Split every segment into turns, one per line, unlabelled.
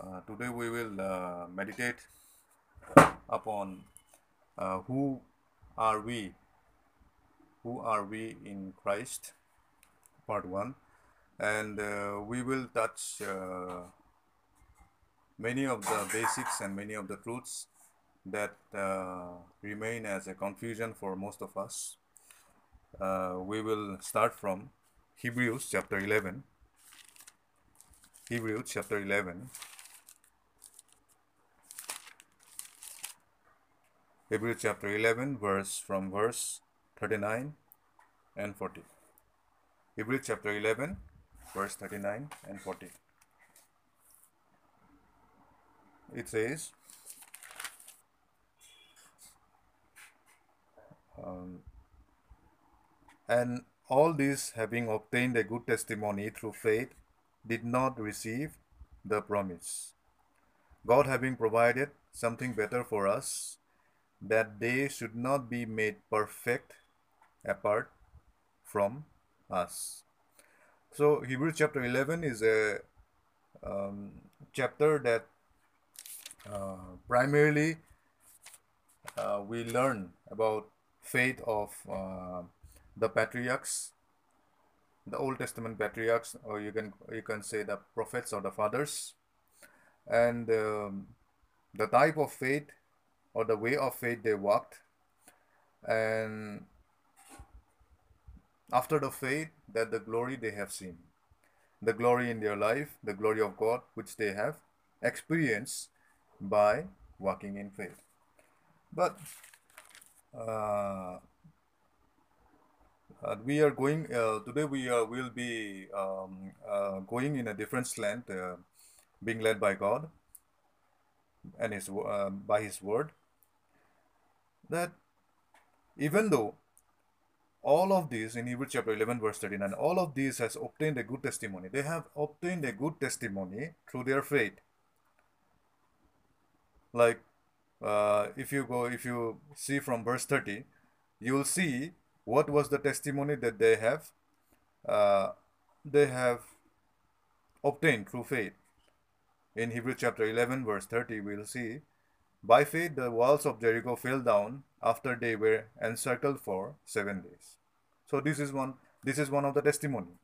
Uh, today we will uh, meditate upon uh, who are we, who are we in Christ, part one, and uh, we will touch uh, many of the basics and many of the truths that uh, remain as a confusion for most of us. We will start from Hebrews chapter 11. Hebrews chapter 11. Hebrews chapter 11, verse from verse 39 and 40. Hebrews chapter 11, verse 39 and 40. It says, um, and all these having obtained a good testimony through faith did not receive the promise. God having provided something better for us, that they should not be made perfect apart from us. So, Hebrews chapter 11 is a um, chapter that uh, primarily uh, we learn about faith of uh, the patriarchs the old testament patriarchs or you can you can say the prophets or the fathers and um, the type of faith or the way of faith they walked. And after the faith that the glory they have seen the glory in their life the glory of god which they have experienced by walking in faith. But uh, uh, we are going uh, today we uh, will be um, uh, going in a different slant uh, being led by god and his uh, by his word that even though all of these in Hebrews chapter 11 verse 39 all of these has obtained a good testimony. They have obtained a good testimony through their faith. Like uh, if you go if you see from verse 30 you will see what was the testimony that they have uh, they have obtained through faith. In Hebrews chapter 11 verse 30 we'll see by faith the walls of Jericho fell down after they were encircled for 7 days. So this is one this is one of the testimony.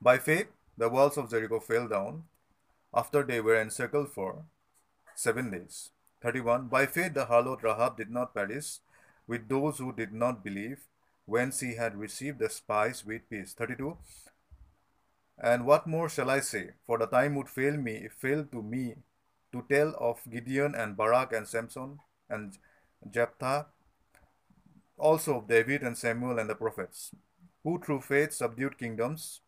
By faith the walls of Jericho fell down after they were encircled for 7 days. 31 by faith the harlot Rahab did not perish with those who did not believe when she had received the spies with peace. 32 and what more shall I say? For the time would fail me, fail to me, to tell of Gideon and Barak and Samson and Jephthah, also of David and Samuel and the prophets, who through faith subdued kingdoms,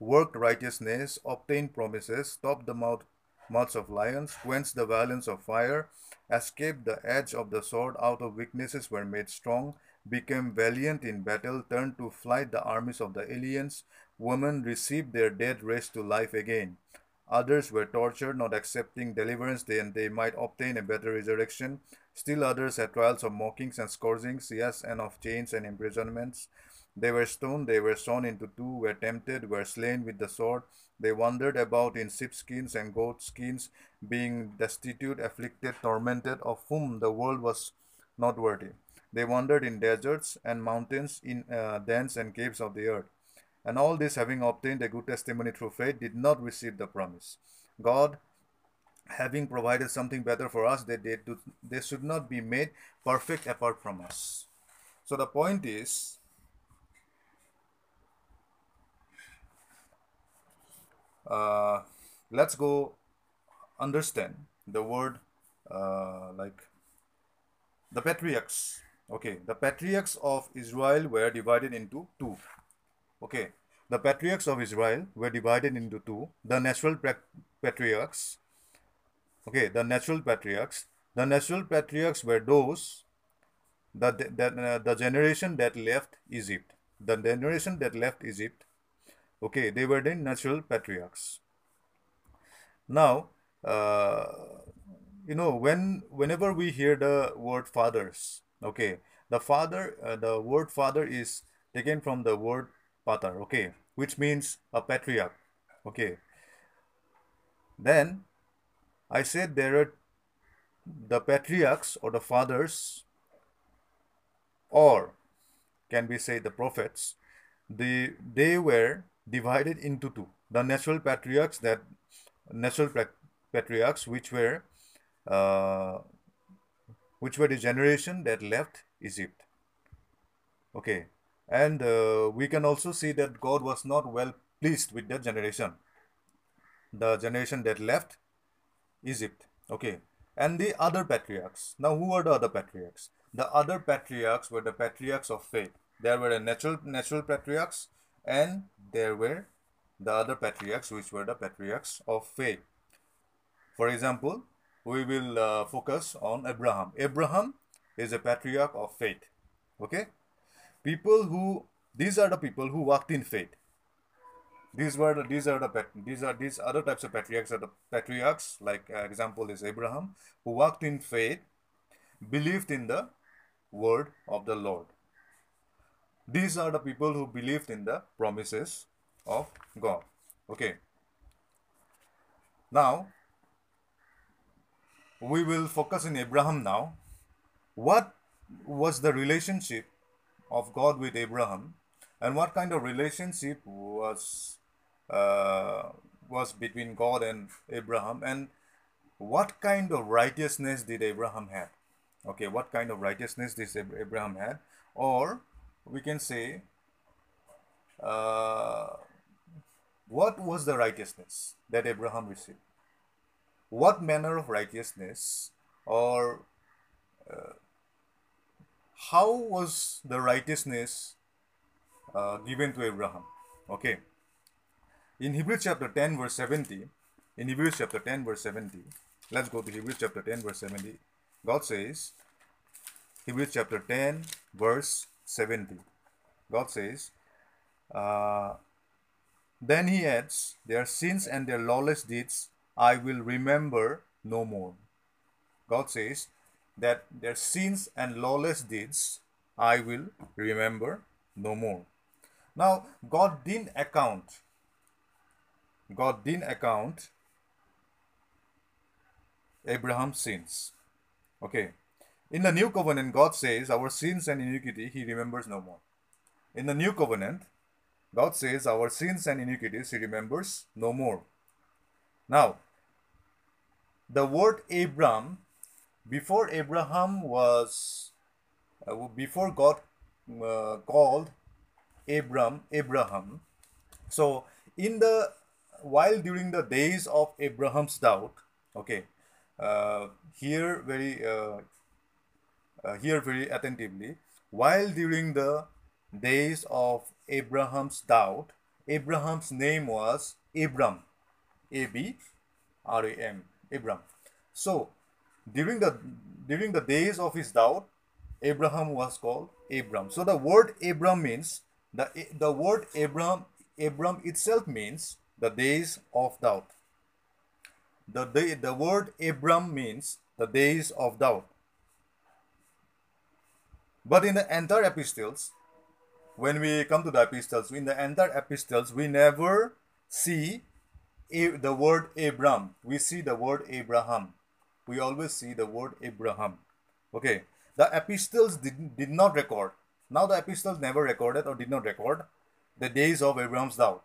worked righteousness, obtained promises, stopped the mouth, mouths of lions, quenched the violence of fire, escaped the edge of the sword, out of weaknesses were made strong, became valiant in battle, turned to flight the armies of the aliens, women received their dead raised to life again. Others were tortured, not accepting deliverance, then they might obtain a better resurrection. Still others had trials of mockings and scourgings, yes, and of chains and imprisonments. They were stoned, they were sawn into two, were tempted, were slain with the sword. They wandered about in sheepskins and goatskins, being destitute, afflicted, tormented, of whom the world was not worthy. They wandered in deserts and mountains, in uh, dens and caves of the earth. And all this, having obtained a good testimony through faith, did not receive the promise. God, having provided something better for us, they, do, they should not be made perfect apart from us. So the point is, uh, let's go understand the word uh, like the patriarchs. Okay, the patriarchs of Israel were divided into two. Okay, the patriarchs of Israel were divided into two. The natural patriarchs. Okay, the natural patriarchs. The natural patriarchs were those that that uh, the generation that left Egypt. The generation that left Egypt. Okay, they were the natural patriarchs. Now, uh, you know when whenever we hear the word fathers, okay, the father, uh, the word father is taken from the word pater, okay, which means a patriarch, okay. Then I said there are the patriarchs or the fathers, or can we say the prophets, the they were divided into two. The natural patriarchs that natural patriarchs which were uh, which were the generation that left Egypt. Okay, and uh, we can also see that God was not well pleased with that generation, the generation that left Egypt. Okay, and the other patriarchs. Now, who are the other patriarchs? The other patriarchs were the patriarchs of faith. There were the natural natural patriarchs, and there were the other patriarchs, which were the patriarchs of faith. For example, we will uh, focus on Abraham. Abraham is a patriarch of faith. Okay, people who these are the people who walked in faith. These were the, these are the these are these other types of patriarchs are the patriarchs. Like uh, example is Abraham, who walked in faith, believed in the word of the Lord. These are the people who believed in the promises of God. Okay. Now, we will focus in Abraham now. What was the relationship of God with Abraham and what kind of relationship was uh, was between God and Abraham and what kind of righteousness did Abraham have? Okay, what kind of righteousness did Abraham had? Or we can say, uh, what was the righteousness that Abraham received? What manner of righteousness or uh, how was the righteousness uh, given to Abraham? Okay. In Hebrews chapter 10, verse 70, in Hebrews chapter 10, verse 70, let's go to Hebrews chapter 10, verse 70. God says, Hebrews chapter 10, verse 70. God says, uh, then he adds, Their sins and their lawless deeds I will remember no more. God says that their sins and lawless deeds I will remember no more. Now, God didn't account. God didn't account Abraham's sins. Okay. In the new covenant, God says, Our sins and iniquity He remembers no more. In the new covenant, God says, Our sins and iniquities He remembers no more. Now, the word Abram, before Abraham was, uh, before God uh, called Abram, Abraham, so in the, while during the days of Abraham's doubt, okay, uh, here very uh, uh, here very attentively. While during the days of Abraham's doubt, Abraham's name was Abram, A B R A M, Abram. So during the during the days of his doubt, Abraham was called Abram. So the word Abram means the the word Abram Abram itself means the days of doubt. The day, the word Abram means the days of doubt. But in the entire epistles, when we come to the epistles, in the entire epistles, we never see the word Abram. We see the word Abraham. We always see the word Abraham. Okay. The epistles did, did not record. Now the epistles never recorded or did not record the days of Abraham's doubt.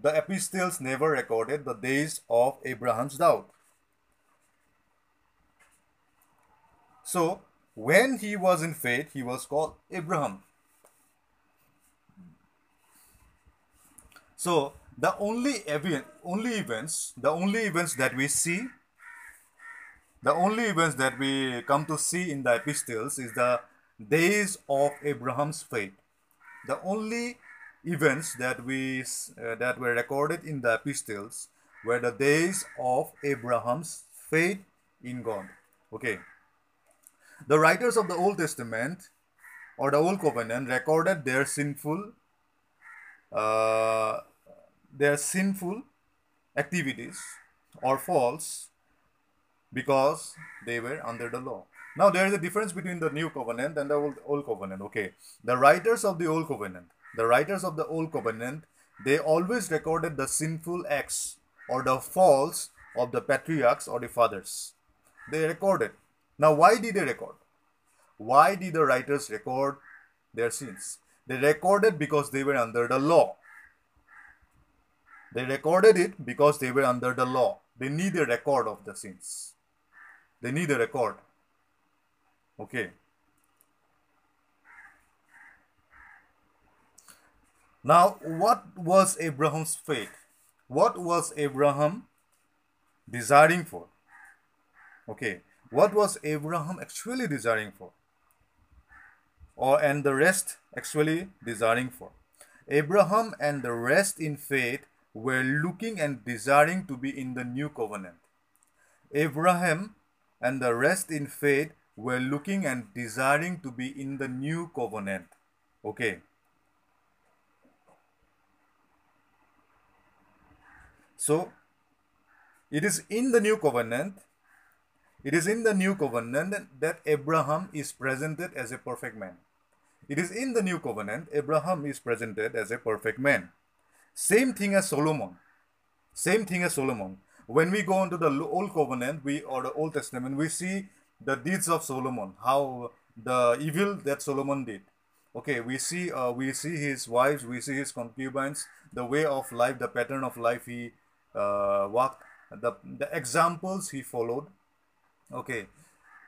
The epistles never recorded the days of Abraham's doubt. So when he was in faith, he was called Abraham. So the only event, only events, the only events that we see, the only events that we come to see in the epistles is the days of Abraham's faith. The only events that we uh, that were recorded in the epistles were the days of Abraham's faith in God. Okay. The writers of the Old Testament or the Old Covenant recorded their sinful uh, their sinful activities or faults because they were under the law. Now there is a difference between the new covenant and the old, old covenant. Okay, the writers of the old covenant, the writers of the old covenant, they always recorded the sinful acts or the faults of the patriarchs or the fathers. They recorded. Now, why did they record? Why did the writers record their sins? They recorded because they were under the law. They recorded it because they were under the law. They need a record of the sins. They need a record. Okay. Now, what was Abraham's faith? What was Abraham desiring for? Okay, what was Abraham actually desiring for? Or and the rest actually desiring for? Abraham and the rest in faith were looking and desiring to be in the new covenant. Abraham and the rest in faith were looking and desiring to be in the new covenant. Okay. So, it is in the new covenant, it is in the new covenant that Abraham is presented as a perfect man. It is in the new covenant, Abraham is presented as a perfect man. Same thing as Solomon. Same thing as Solomon. When we go into the Old Covenant, we or the Old Testament, we see the deeds of Solomon, how the evil that Solomon did. Okay, we see uh, we see his wives, we see his concubines, the way of life, the pattern of life he uh, walked, the the examples he followed. Okay,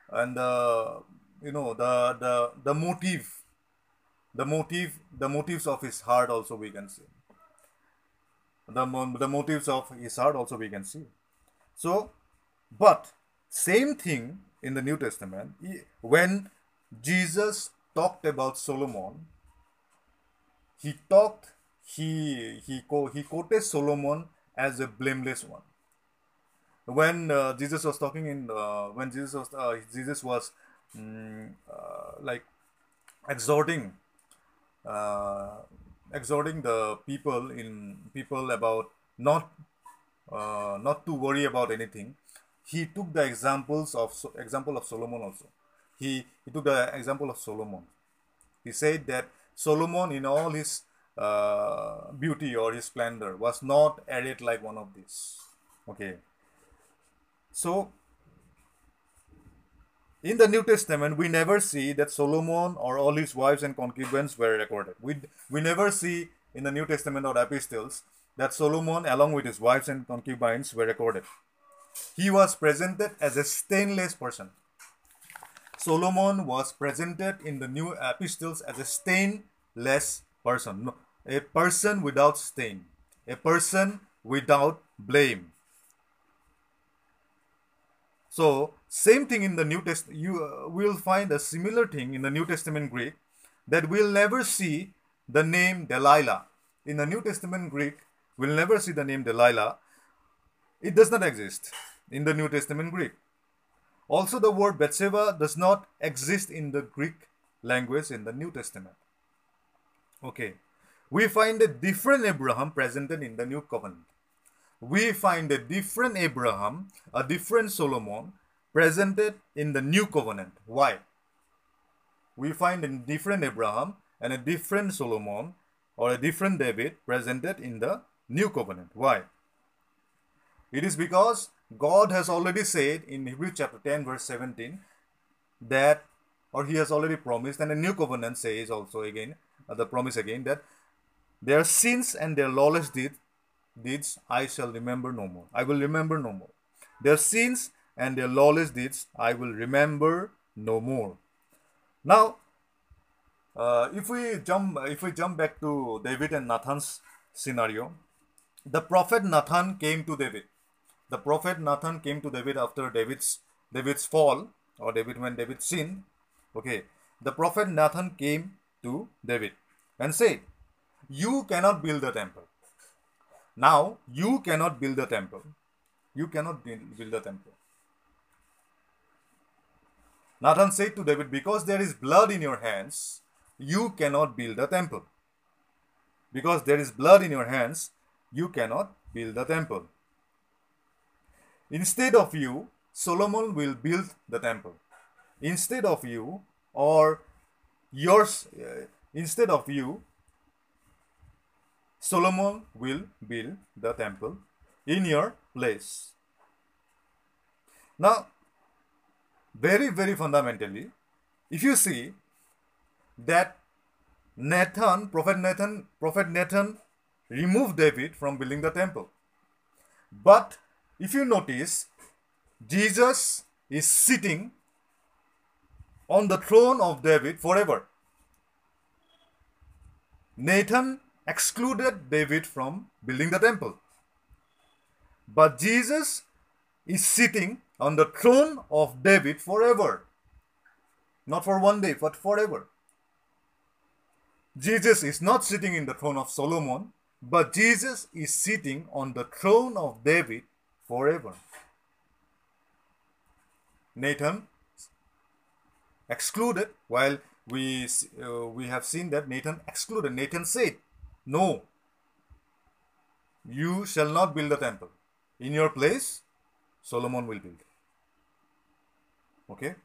and uh, you know the the the motive, the motive, the motives of his heart also we can see. The the motives of his heart also we can see. So, but same thing in the New Testament, when Jesus talked about Solomon, he talked, he, he, he quoted Solomon as a blameless one. When uh, Jesus was talking in, uh, when Jesus was, uh, Jesus was um, like exhorting, uh, exhorting the people in people about not, uh, not to worry about anything, he took the examples of example of Solomon also. He, he took the example of Solomon. He said that Solomon in all his uh, beauty or his splendor was not arrayed like one of these. Okay. So in the New Testament, we never see that Solomon or all his wives and concubines were recorded. We, we never see in the New Testament or epistles that Solomon, along with his wives and concubines, were recorded. He was presented as a stainless person. Solomon was presented in the new epistles as a stainless person, a person without stain, a person without blame. So, same thing in the New Testament, you uh, will find a similar thing in the New Testament Greek that we'll never see the name Delilah. In the New Testament Greek, we'll never see the name Delilah it does not exist in the New Testament Greek. Also, the word Bathsheba does not exist in the Greek language in the New Testament. Okay. We find a different Abraham presented in the New Covenant. We find a different Abraham, a different Solomon presented in the New Covenant. Why? We find a different Abraham and a different Solomon or a different David presented in the New Covenant. Why? It is because God has already said in Hebrews chapter 10, verse 17, that, or He has already promised, and the new covenant says also again, uh, the promise again, that their sins and their lawless deeds, deeds I shall remember no more. I will remember no more. Their sins and their lawless deeds I will remember no more. Now, uh, if we jump, if we jump back to David and Nathan's scenario, the prophet Nathan came to David the prophet Nathan came to David after David's David's fall or David when David sinned. Okay, the prophet Nathan came to David and said, "You cannot build the temple. Now you cannot build the temple. You cannot build the temple." Nathan said to David, "Because there is blood in your hands, you cannot build the temple. Because there is blood in your hands, you cannot build the temple." Instead of you, Solomon will build the temple. Instead of you, or yours, uh, instead of you, Solomon will build the temple in your place. Now, very, very fundamentally, if you see that Nathan, Prophet Nathan, Prophet Nathan removed David from building the temple. But if you notice, Jesus is sitting on the throne of David forever. Nathan excluded David from building the temple. But Jesus is sitting on the throne of David forever. Not for one day, but forever. Jesus is not sitting in the throne of Solomon, but Jesus is sitting on the throne of David forever. Nathan excluded while we uh, we have seen that Nathan excluded Nathan said no you shall not build a temple in your place Solomon will build okay.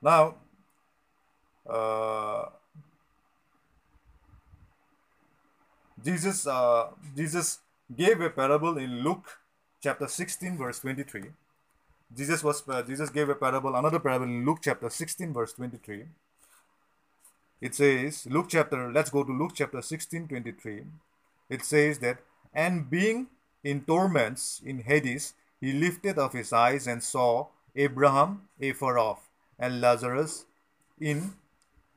Now uh, Jesus uh, Jesus gave a parable in Luke chapter 16 verse 23 jesus was uh, jesus gave a parable another parable in luke chapter 16 verse 23 it says luke chapter let's go to luke chapter 16 23 it says that and being in torments in hades he lifted up his eyes and saw abraham afar off and lazarus in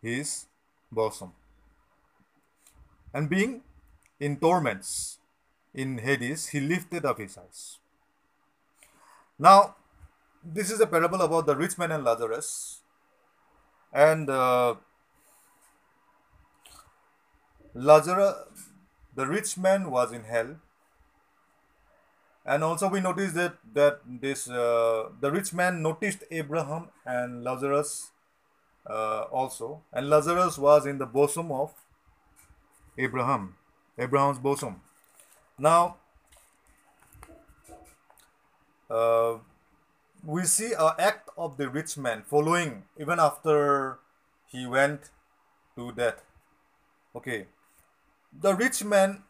his bosom and being in torments in Hades, he lifted up his eyes. Now, this is a parable about the rich man and Lazarus. And uh, Lazarus, the rich man was in hell. And also we notice that that this uh, the rich man noticed Abraham and Lazarus uh, also, and Lazarus was in the bosom of Abraham, Abraham's bosom. Now, uh, we see an act of the rich man following even after he went to death. Okay, the rich man,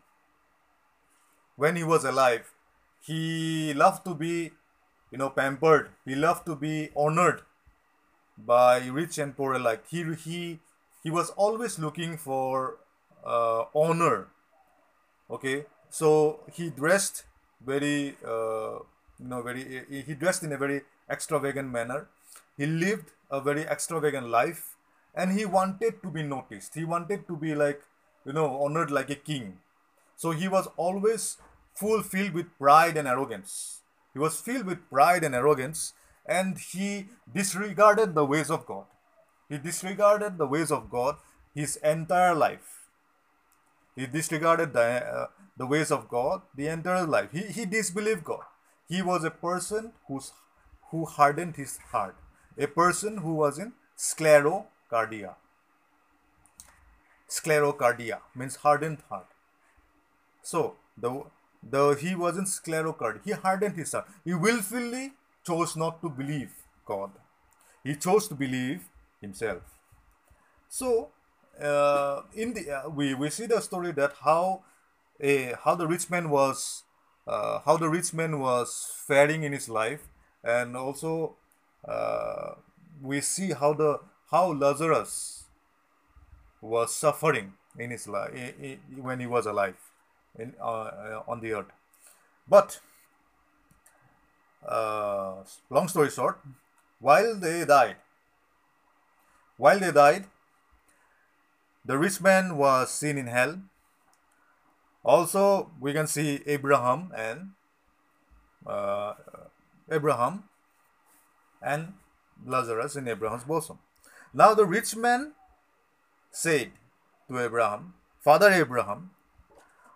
when he was alive, he loved to be, you know, pampered. He loved to be honored by rich and poor alike. He he he was always looking for uh, honor. Okay, so he dressed very, uh, you know, very. He dressed in a very extravagant manner. He lived a very extravagant life, and he wanted to be noticed. He wanted to be like, you know, honored like a king. So he was always full filled with pride and arrogance. He was filled with pride and arrogance, and he disregarded the ways of God. He disregarded the ways of God his entire life. He disregarded the, uh, the ways of God the entire life. He, he disbelieved God. He was a person who's, who hardened his heart, a person who was in sclerocardia. Sclerocardia means hardened heart. So the the he wasn't sclerocardia. He hardened his heart. He willfully chose not to believe God. He chose to believe himself. So uh, in the uh, we we see the story that how a how the rich man was uh, how the rich man was faring in his life and also uh, we see how the how lazarus was suffering in his life when he was alive in uh, on the earth but uh, long story short while they died while they died the rich man was seen in hell also, we can see Abraham and uh, Abraham and Lazarus in Abraham's bosom. Now the rich man said to Abraham, Father Abraham,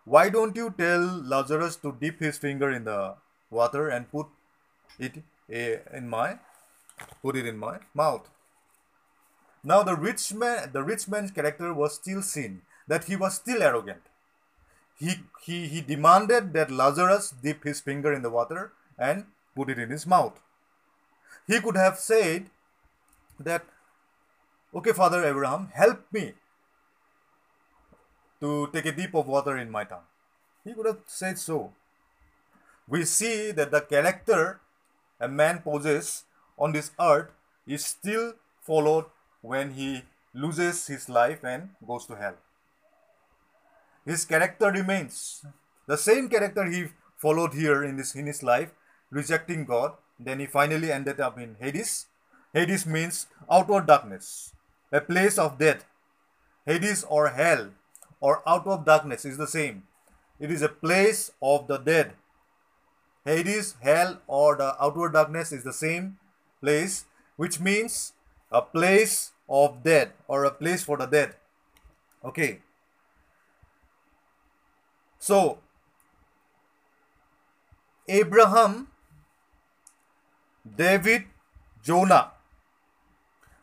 why don't you tell Lazarus to dip his finger in the water and put it eh, in my put it in my mouth? Now the rich man the rich man's character was still seen, that he was still arrogant he, he, he demanded that Lazarus dip his finger in the water and put it in his mouth. He could have said that, okay, Father Abraham, help me to take a dip of water in my tongue. He could have said so. We see that the character a man possesses on this earth is still followed when he loses his life and goes to hell. His character remains the same character he followed here in this in his life, rejecting God. Then he finally ended up in Hades. Hades means outward darkness, a place of death. Hades or hell or out of darkness is the same. It is a place of the dead. Hades, hell, or the outward darkness is the same place, which means a place of dead or a place for the dead. Okay. So, Abraham, David, Jonah,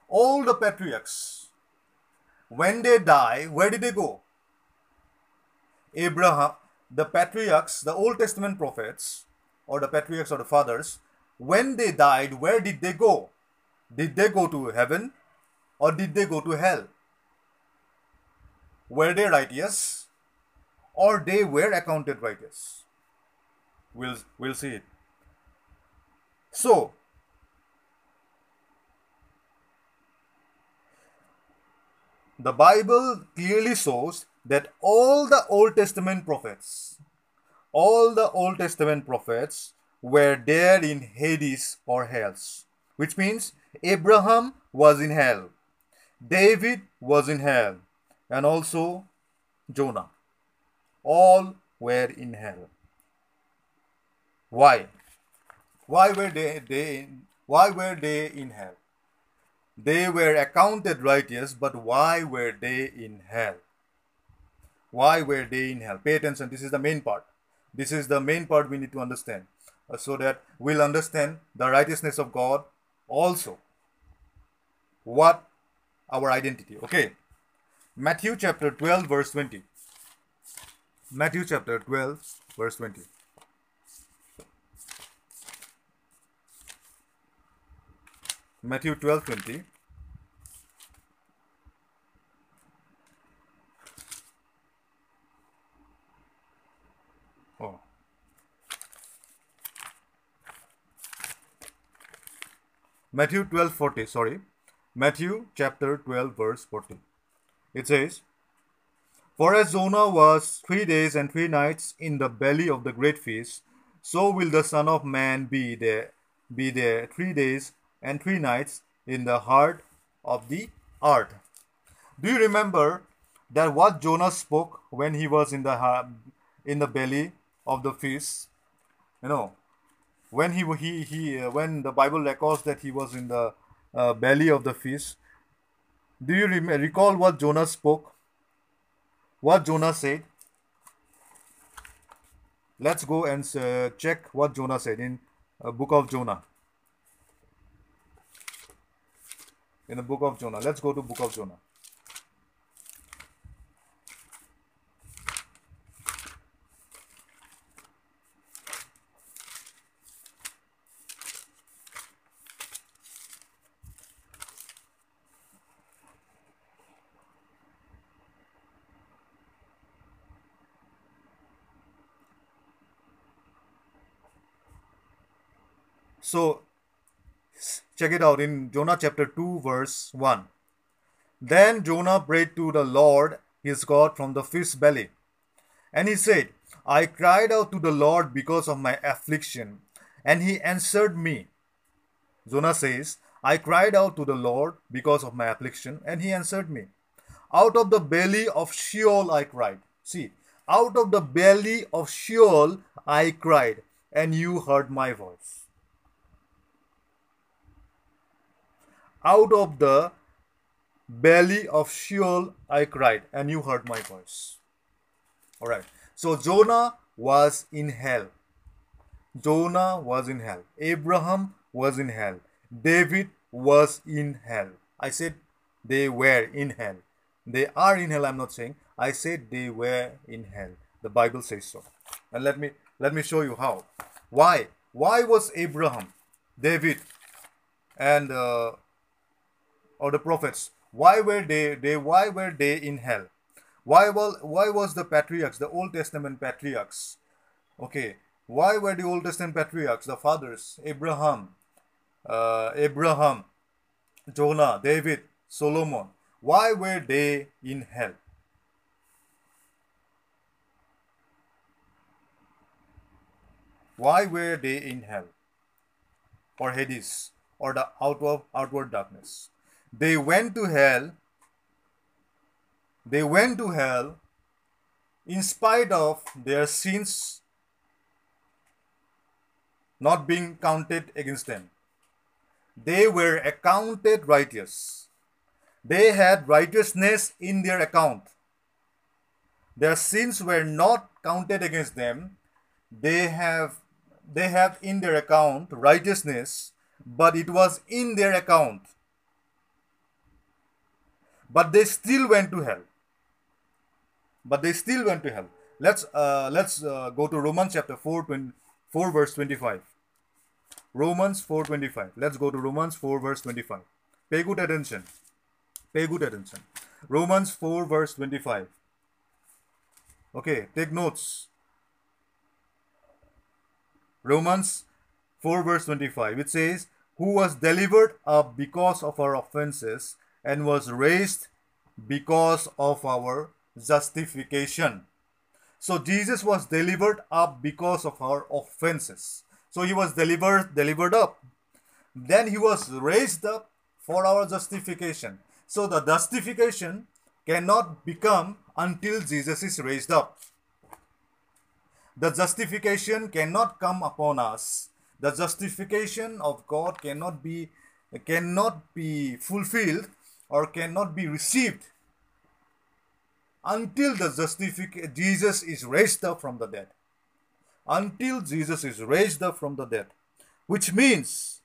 all the patriarchs, when they die, where did they go? Abraham, the patriarchs, the Old Testament prophets, or the patriarchs or the fathers, when they died, where did they go? Did they go to heaven or did they go to hell? Were they righteous or they were accounted righteous? We'll, we'll see it. So, the Bible clearly shows that all the Old Testament prophets, all the Old Testament prophets were there in Hades or hells, which means Abraham was in hell, David was in hell, and also Jonah. All were in hell. Why? Why were they, they why were they in hell? They were accounted righteous, but why were they in hell? Why were they in hell? Pay attention. This is the main part. This is the main part we need to understand uh, so that we'll understand the righteousness of God also. What our identity. Okay. Matthew chapter 12, verse 20. Matthew chapter 12, verse 20. Matthew 12, 20. Matthew 12, 40. Sorry. Matthew chapter 12, verse 40. It says, For as Jonah was three days and three nights in the belly of the great fish, so will the Son of Man be there, be there three days and three nights in the heart of the earth. Do you remember that what Jonah spoke when he was in the in the belly of the fish? You know, when he he he uh, when the Bible records that he was in the uh, belly of the fish. Do you rem- recall what Jonah spoke? What Jonah said? Let's go and uh, check what Jonah said in uh, book of Jonah. In the book of Jonah. Let's go to book of Jonah. So check it out in Jonah chapter 2, verse 1. Then Jonah prayed to the Lord his God from the fish's belly. And he said, I cried out to the Lord because of my affliction, and he answered me. Jonah says, I cried out to the Lord because of my affliction, and he answered me. Out of the belly of Sheol I cried. See, out of the belly of Sheol I cried, and you heard my voice. Out of the belly of Sheol I cried, and you heard my voice. All right. So Jonah was in hell. Jonah was in hell. Abraham was in hell. David was in hell. I said they were in hell. They are in hell, I'm not saying. I said they were in hell. The Bible says so. And let me let me show you how. Why? Why was Abraham, David, and uh, or the prophets why were they they why were they in hell Why was why was the patriarchs, the Old Testament patriarchs, okay? Why were the Old Testament patriarchs, the fathers, Abraham, uh, Abraham, Jonah, David, Solomon? Why were they in hell? Why were they in hell? Or Hades? Or the outward, outward darkness? They went to hell. They went to hell in spite of their sins not being counted against them. They were accounted righteous. They had righteousness in their account. Their sins were not counted against them. They have they have in their account righteousness, but it was in their account. But they still went to hell. But they still went to hell. Let's uh, let's uh, go to Romans chapter 4, 20, 4 verse 25. Romans 4.25. Let's go to Romans 4 verse 25. Pay good attention. Pay good attention. Romans 4 verse 25. Okay, take notes. Romans 4 verse 25. It says, Who was delivered up because of our offenses and was raised because of our justification. So Jesus was delivered up because of our offenses. So he was delivered delivered up. Then he was raised up for our justification. So the justification cannot become until Jesus is raised up. The justification cannot come upon us. The justification of God cannot be cannot be fulfilled or cannot be received until the justification Jesus is raised up from the dead. Until Jesus is raised up from the dead. Which means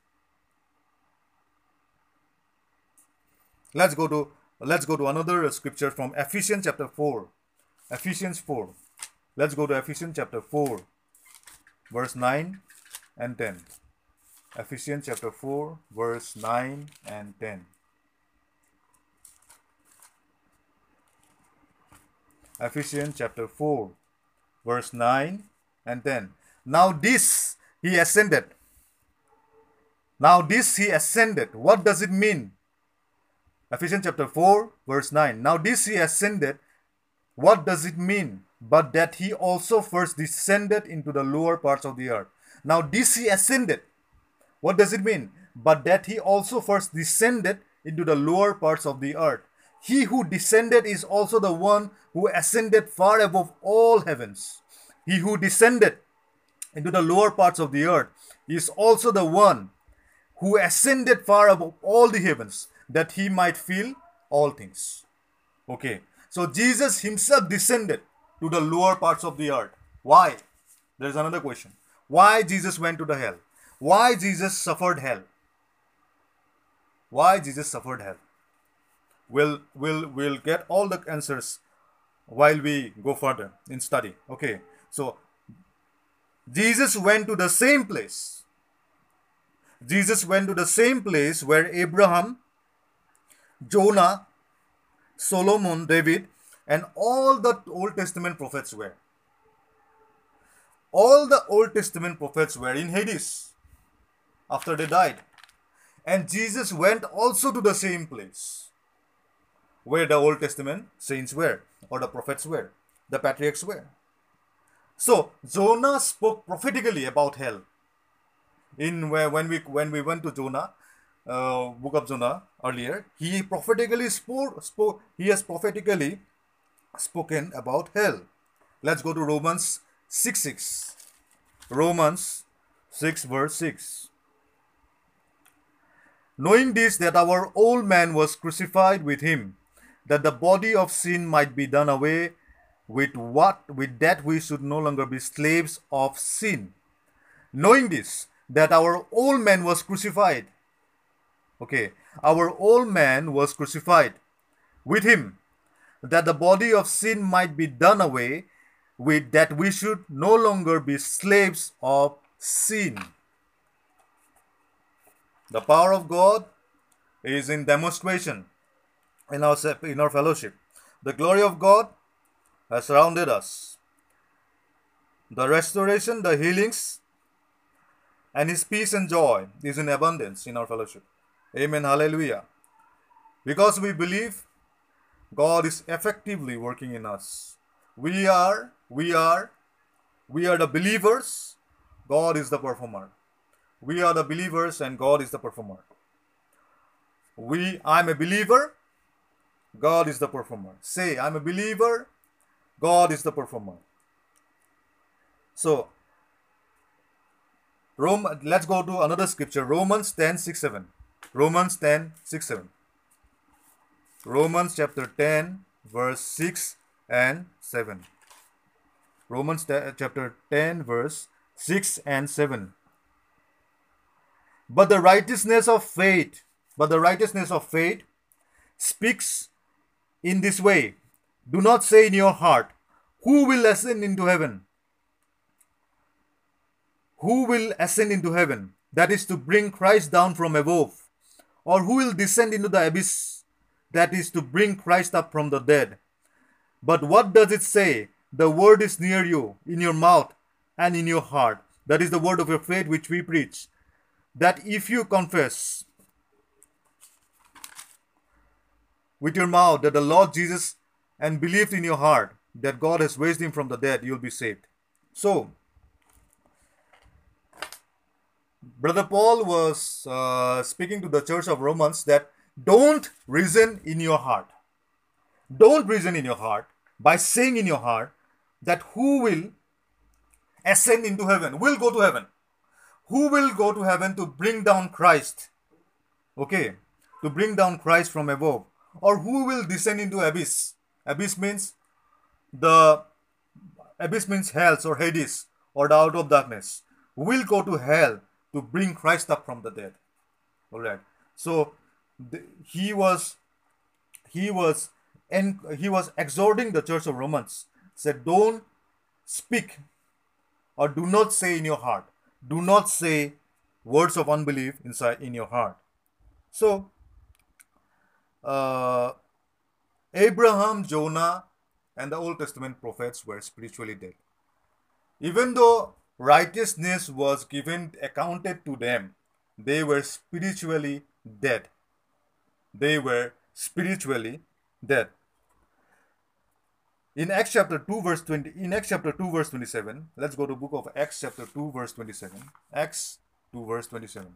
let's go to let's go to another scripture from Ephesians chapter 4. Ephesians 4. Let's go to Ephesians chapter 4, verse 9 and 10. Ephesians chapter 4, verse 9 and 10. Ephesians chapter 4, verse 9 and 10. Now this he ascended. Now this he ascended. What does it mean? Ephesians chapter 4, verse 9. Now this he ascended. What does it mean? But that he also first descended into the lower parts of the earth. Now this he ascended. What does it mean? But that he also first descended into the lower parts of the earth. He who descended is also the one who ascended far above all heavens. He who descended into the lower parts of the earth is also the one who ascended far above all the heavens that he might fill all things. Okay, so Jesus himself descended to the lower parts of the earth. Why? There's another question. Why Jesus went to the hell? Why Jesus suffered hell? Why Jesus suffered hell? We'll, we'll, we'll get all the answers while we go further in study. Okay, so Jesus went to the same place. Jesus went to the same place where Abraham, Jonah, Solomon, David, and all the Old Testament prophets were. All the Old Testament prophets were in Hades after they died. And Jesus went also to the same place where the Old Testament saints were, or the prophets were, the patriarchs were. So Jonah spoke prophetically about hell. In when we when we went to Jonah, uh, book of Jonah earlier, he prophetically spoke, spoke. He has prophetically spoken about hell. Let's go to Romans six six. Romans six verse six. Knowing this, that our old man was crucified with him, that the body of sin might be done away with what with that we should no longer be slaves of sin. Knowing this that our old man was crucified. Okay our old man was crucified with him that the body of sin might be done away with that we should no longer be slaves of sin. The power of god is in demonstration in our in our fellowship the glory of god has surrounded us. The restoration, the healings, and His peace and joy is in abundance in our fellowship. Amen. Hallelujah. Because we believe God is effectively working in us. We are, we are, we are the believers. God is the performer. We are the believers and God is the performer. We, I'm a believer. God is the performer. Say, I'm a believer. God is the performer. So, Rome, let's go to another scripture. Romans 10, 6, 7. Romans 10, 6, 7. Romans chapter 10, verse 6 and 7. Romans chapter 10, verse 6 and 7. But the righteousness of faith, but the righteousness of faith speaks in this way Do not say in your heart, Who will ascend into heaven? Who will ascend into heaven? That is to bring Christ down from above. Or who will descend into the abyss? That is to bring Christ up from the dead. But what does it say? The word is near you, in your mouth and in your heart. That is the word of your faith which we preach. That if you confess with your mouth that the Lord Jesus and believed in your heart that God has raised him from the dead, you'll be saved. So, Brother Paul was uh, speaking to the church of Romans that don't reason in your heart. Don't reason in your heart by saying in your heart that who will ascend into heaven, will go to heaven. Who will go to heaven to bring down Christ? Okay, to bring down Christ from above. Or who will descend into abyss? Abyss means the abyss means hell or Hades or the out of darkness. Will go to hell to bring Christ up from the dead? All right. So the, he was he was and he was exhorting the church of Romans said don't speak or do not say in your heart do not say words of unbelief inside in your heart so uh, Abraham Jonah and the Old Testament prophets were spiritually dead even though righteousness was given accounted to them they were spiritually dead they were spiritually dead. In Acts chapter 2 verse 20 in Acts chapter 2 verse 27, let's go to book of Acts chapter 2 verse 27. Acts 2 verse 27.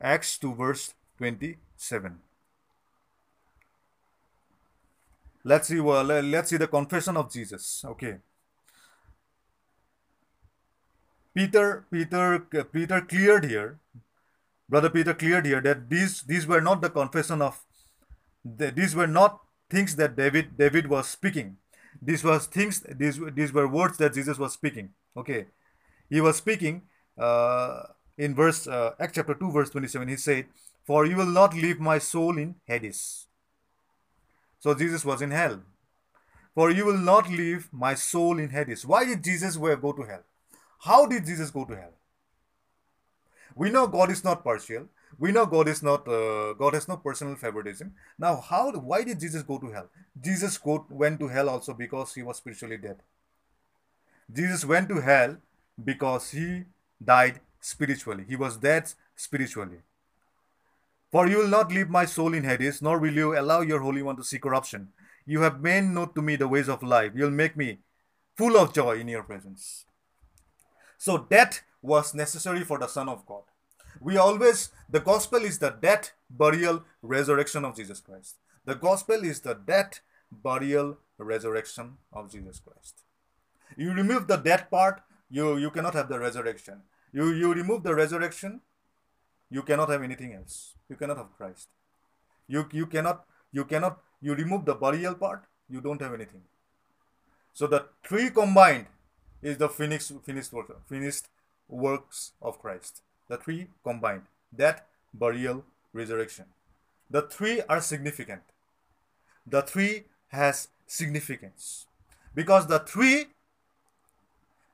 Acts 2 verse 27. Let's see well, let's see the confession of Jesus. Okay. Peter Peter Peter cleared here Brother Peter cleared here that these these were not the confession of the, these were not things that David David was speaking. These was things these these were words that Jesus was speaking. Okay, he was speaking uh, in verse uh, Acts chapter two verse twenty seven. He said, "For you will not leave my soul in Hades." So Jesus was in hell. For you will not leave my soul in Hades. Why did Jesus go to hell? How did Jesus go to hell? We know God is not partial. We know God is not uh, God has no personal favoritism. Now, how? Why did Jesus go to hell? Jesus go, went to hell also because he was spiritually dead. Jesus went to hell because he died spiritually. He was dead spiritually. For you will not leave my soul in Hades, nor will you allow your Holy One to see corruption. You have made known to me the ways of life. You'll make me full of joy in your presence. So death was necessary for the Son of God. We always, the gospel is the death, burial, resurrection of Jesus Christ. The gospel is the death, burial, resurrection of Jesus Christ. You remove the death part, you, you cannot have the resurrection. You, you remove the resurrection, you cannot have anything else. You cannot have Christ. You, you cannot, you cannot, you remove the burial part, you don't have anything. So the three combined is the finished, finished work, finished works of Christ. The three combined that burial, resurrection. The three are significant. The three has significance because the three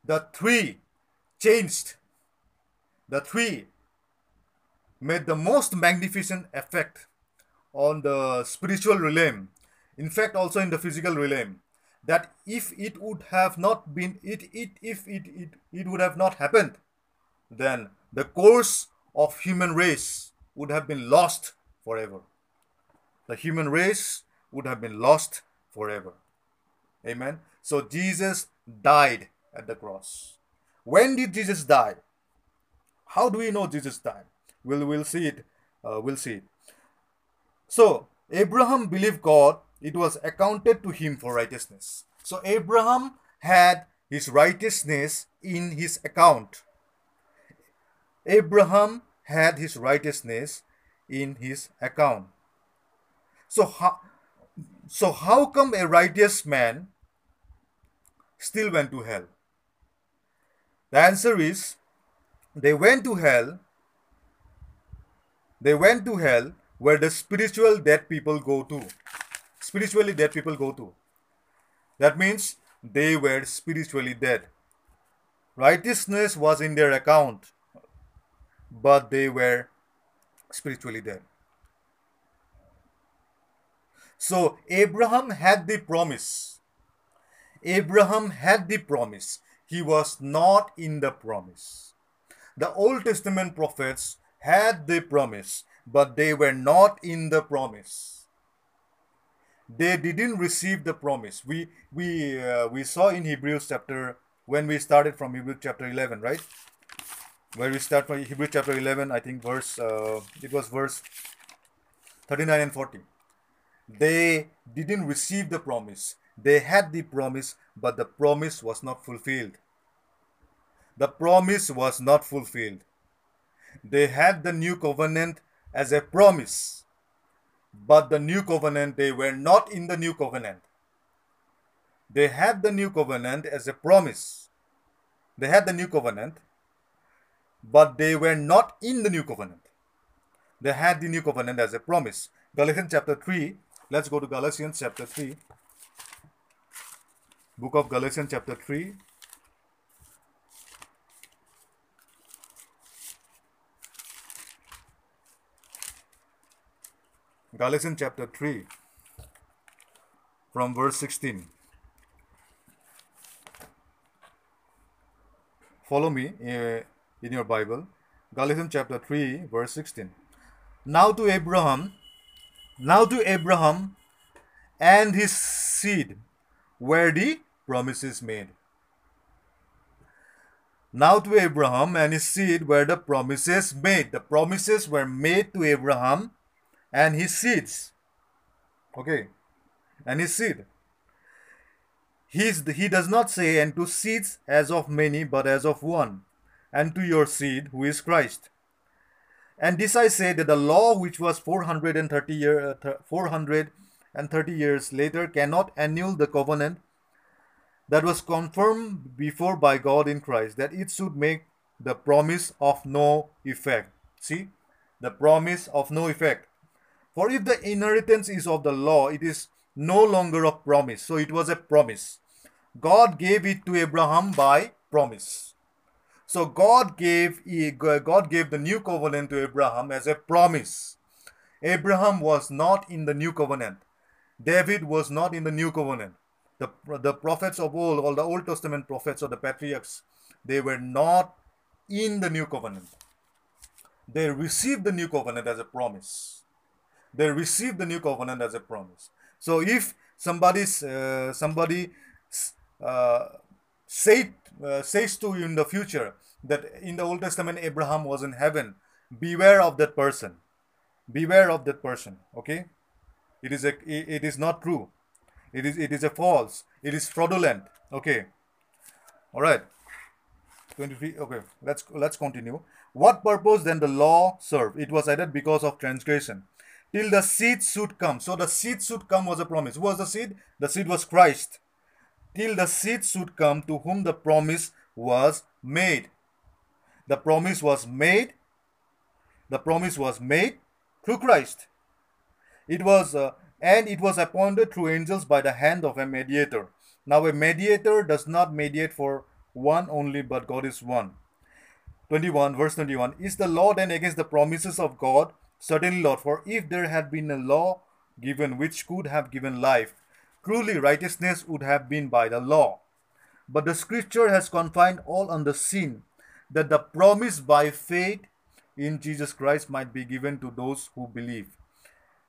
the three changed the three made the most magnificent effect on the spiritual realm. In fact also in the physical realm. That if it would have not been it, it if it, it it would have not happened then the course of human race would have been lost forever. The human race would have been lost forever. Amen. So jesus died at the cross. When did jesus die? How do we know jesus died we'll we'll see it uh, we'll see it so abraham believed god it was accounted to him for righteousness. So Abraham had his righteousness in his account. Abraham had his righteousness in his account. So how, so how come a righteous man still went to hell? The answer is they went to hell. They went to hell where the spiritual dead people go to spiritually dead people go to. That means they were spiritually dead. Righteousness was in their account, but they were spiritually dead. So Abraham had the promise. Abraham had the promise. He was not in the promise. The Old Testament prophets had the promise, but they were not in the promise they didn't receive the promise. We we uh, we saw in Hebrews chapter when we started from Hebrews chapter 11, right? Where we start from Hebrews chapter 11, I think verse uh, it was verse 39 and 40. They didn't receive the promise. They had the promise, but the promise was not fulfilled. The promise was not fulfilled. They had the new covenant as a promise but the new covenant, they were not in the new covenant. They had the new covenant as a promise. They had the new covenant, but they were not in the new covenant. They had the new covenant as a promise. Galatians chapter 3. Let's go to Galatians chapter 3. Book of Galatians chapter 3. Galatians chapter 3 from verse 16. Follow me uh, in your Bible. Galatians chapter 3 verse 16. Now to Abraham, now to Abraham and his seed were the promises made. Now to Abraham and his seed were the promises made. The promises were made to Abraham and his seeds. Okay, and his seed. He's, he does not say, and to seeds as of many, but as of one, and to your seed, who is Christ. And this I say that the law, which was 430, year, uh, 430 years later, cannot annul the covenant that was confirmed before by God in Christ, that it should make the promise of no effect. See, the promise of no effect. For if the inheritance is of the law, it is no longer of promise. So it was a promise. God gave it to Abraham by promise. So God gave God gave the new covenant to Abraham as a promise. Abraham was not in the new covenant. David was not in the new covenant. The, the prophets of old, all the Old Testament prophets or the patriarchs, they were not in the new covenant. They received the new covenant as a promise they receive the new covenant as a promise. So if somebody uh, somebody uh, say, uh, says to you in the future that in the Old Testament Abraham was in heaven, beware of that person. Beware of that person. Okay, it is a it is not true. It is it is a false. It is fraudulent. Okay, all right. 23 okay let's let's continue what purpose then the law served it was added because of transgression till the seed should come. So the seed should come was a promise. Who was the seed? The seed was Christ. Till the seed should come to whom the promise was made. The promise was made. The promise was made through Christ. It was uh, and it was appointed through angels by the hand of a mediator. Now a mediator does not mediate for one only, but God is one. 21 verse 21 Is the law then against the promises of God? Certainly, Lord, for if there had been a law given which could have given life. Truly, righteousness would have been by the law. But the scripture has confined all on the sin, that the promise by faith in Jesus Christ might be given to those who believe.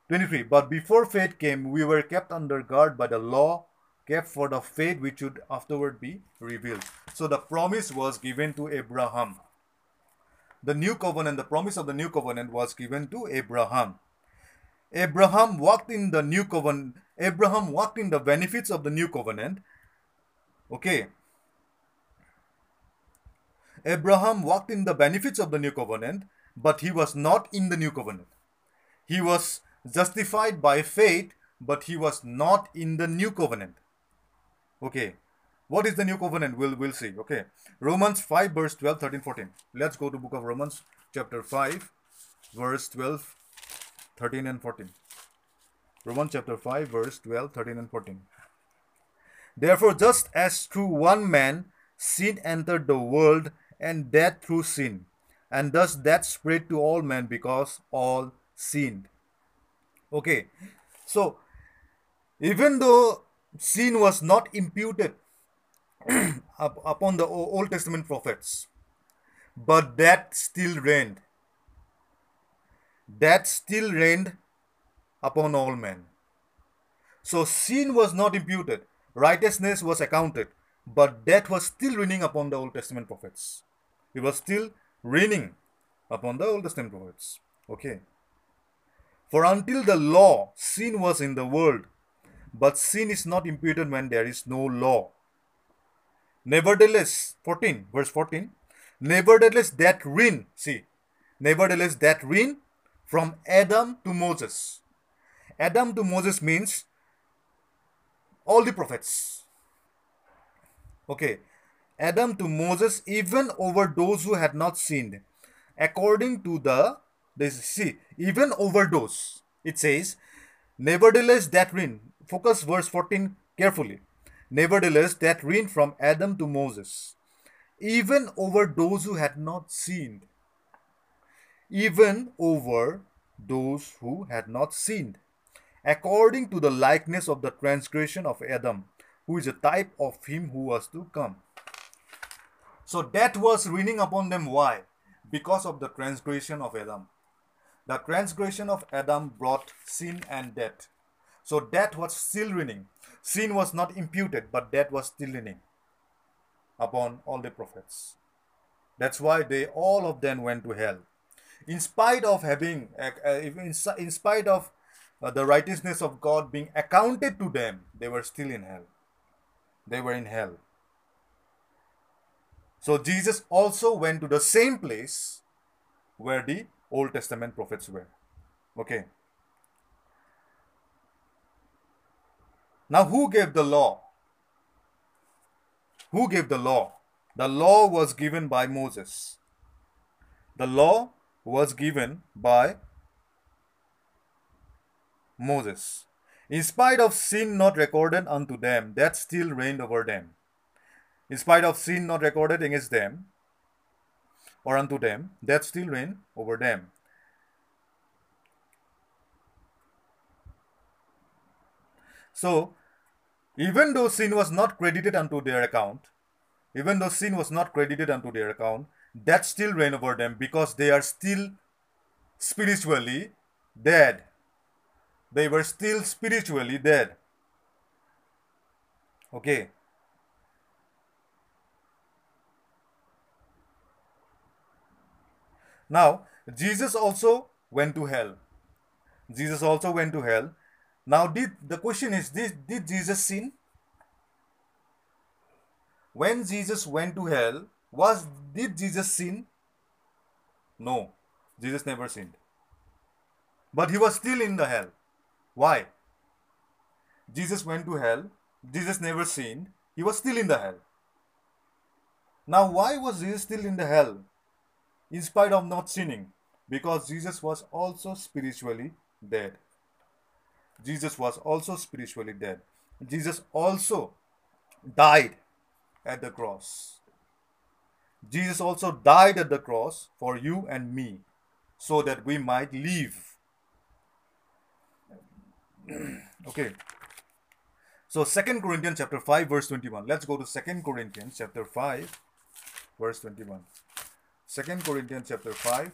23. But before faith came, we were kept under guard by the law, kept for the faith which should afterward be revealed. So the promise was given to Abraham. The new covenant, the promise of the new covenant was given to Abraham. Abraham walked in the new covenant. Abraham walked in the benefits of the new covenant. Okay. Abraham walked in the benefits of the new covenant, but he was not in the new covenant. He was justified by faith, but he was not in the new covenant. Okay. What is the new covenant? We'll, we'll see. Okay. Romans 5, verse 12, 13, 14. Let's go to book of Romans, chapter 5, verse 12, 13, and 14. Romans chapter 5, verse 12, 13, and 14. Therefore, just as through one man sin entered the world, and death through sin, and thus that spread to all men because all sinned. Okay, so even though sin was not imputed upon the Old Testament prophets, but that still reigned. That still reigned upon all men. So sin was not imputed, righteousness was accounted, but death was still reigning upon the Old Testament prophets. It was still reigning upon the Old Testament prophets. Okay. For until the law, sin was in the world, but sin is not imputed when there is no law. Nevertheless, 14, verse 14, nevertheless that reign, see, nevertheless that reign from Adam to Moses. Adam to Moses means all the prophets. Okay, Adam to Moses, even over those who had not sinned, according to the this see even over those. It says, nevertheless that reign. Focus verse 14 carefully. Nevertheless that reign from Adam to Moses, even over those who had not sinned, even over those who had not sinned, according to the likeness of the transgression of Adam, who is a type of him who was to come. So that was reigning upon them. Why? Because of the transgression of Adam. The transgression of Adam brought sin and death. So death was still reigning. Sin was not imputed, but death was still reigning upon all the prophets. That's why they all of them went to hell. In spite of having, uh, in, spite of uh, the righteousness of God being accounted to them, they were still in hell. They were in hell. So Jesus also went to the same place where the Old Testament prophets were. Okay. Now, who gave the law? Who gave the law? The law was given by Moses. The law was given by Moses. In spite of sin not recorded unto them, that still reigned over them. In spite of sin not recorded against them, or unto them, that still reigned over them. So, even though sin was not credited unto their account, even though sin was not credited unto their account, that still reign over them because they are still spiritually dead. They were still spiritually dead. Okay. Now, Jesus also went to hell. Jesus also went to hell. Now, did the question is did, did Jesus sin? When Jesus went to hell, was did Jesus sin? No, Jesus never sinned. But he was still in the hell. Why? Jesus went to hell. Jesus never sinned. He was still in the hell. Now, why was Jesus still in the hell? in spite of not sinning, because Jesus was also spiritually dead. Jesus was also spiritually dead. Jesus also died at the cross. Jesus also died at the cross for you and me so that we might live. okay. So Second Corinthians chapter 5 verse 21. Let's go to Second Corinthians chapter 5 verse 21. Second Corinthians chapter 5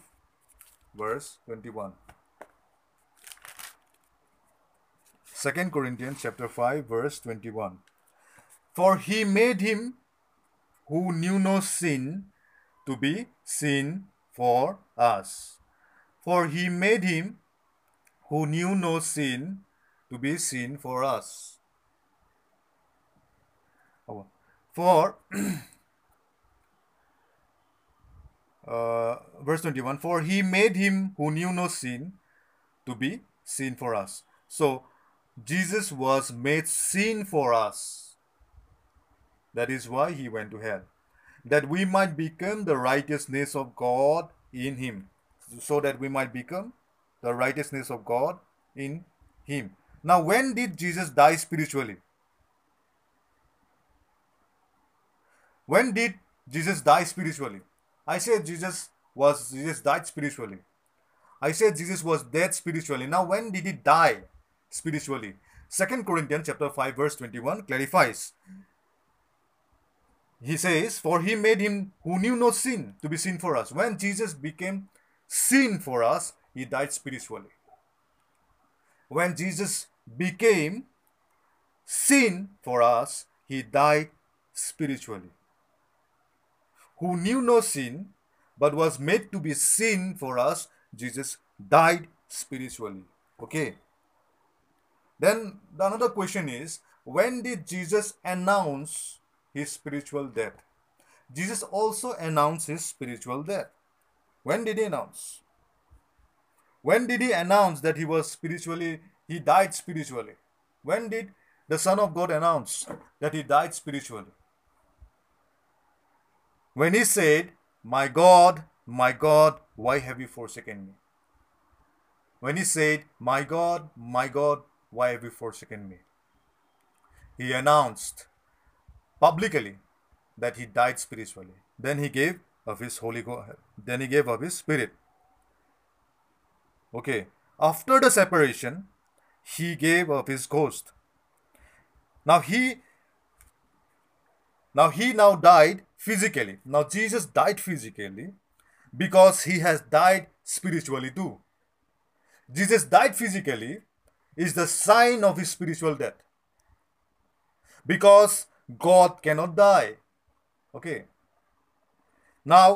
verse 21. Second Corinthians chapter 5 verse 21. For he made him who knew no sin to be sin for us. For he made him who knew no sin to be sin for us. Oh, For uh, verse 21 For he made him who knew no sin to be sin for us. So Jesus was made sin for us. That is why he went to hell. That we might become the righteousness of God in him. So that we might become the righteousness of God in him. Now, when did Jesus die spiritually? When did Jesus die spiritually? I said Jesus was Jesus died spiritually. I said Jesus was dead spiritually. Now, when did he die spiritually? Second Corinthians chapter 5 verse 21 clarifies. He says, For he made him who knew no sin to be sin for us. When Jesus became sin for us, he died spiritually. When Jesus became sin for us, he died spiritually. Who knew no sin, but was made to be sin for us, Jesus died spiritually. Okay. Then the another question is when did Jesus announce his spiritual death? Jesus also announced his spiritual death. When did he announce? When did he announce that he was spiritually, he died spiritually? When did the Son of God announce that he died spiritually? When he said, My God, my God, why have you forsaken me? When he said, My God, my God, why have you forsaken me? He announced publicly that he died spiritually. Then he gave of his Holy God. Then he gave of his Spirit. Okay. After the separation, he gave of his ghost. Now he now he now died physically. Now Jesus died physically because he has died spiritually too. Jesus died physically is the sign of his spiritual death. Because God cannot die. Okay. Now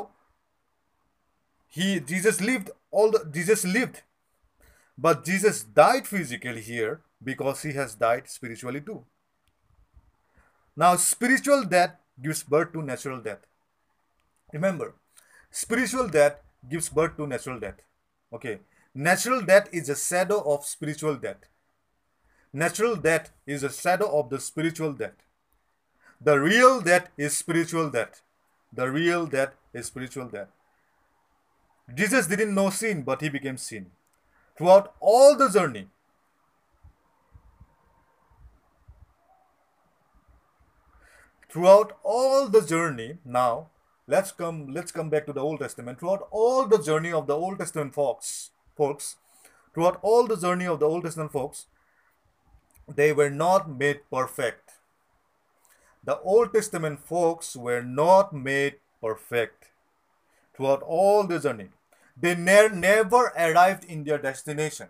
he Jesus lived all the Jesus lived but Jesus died physically here because he has died spiritually too. Now, spiritual death gives birth to natural death. Remember, spiritual death gives birth to natural death. Okay, natural death is a shadow of spiritual death. Natural death is a shadow of the spiritual death. The real death is spiritual death. The real death is spiritual death. Jesus didn't know sin, but he became sin throughout all the journey. Throughout all the journey, now let's come let's come back to the Old Testament. Throughout all the journey of the Old Testament folks, folks, throughout all the journey of the Old Testament folks, they were not made perfect. The Old Testament folks were not made perfect throughout all the journey. They ne- never arrived in their destination.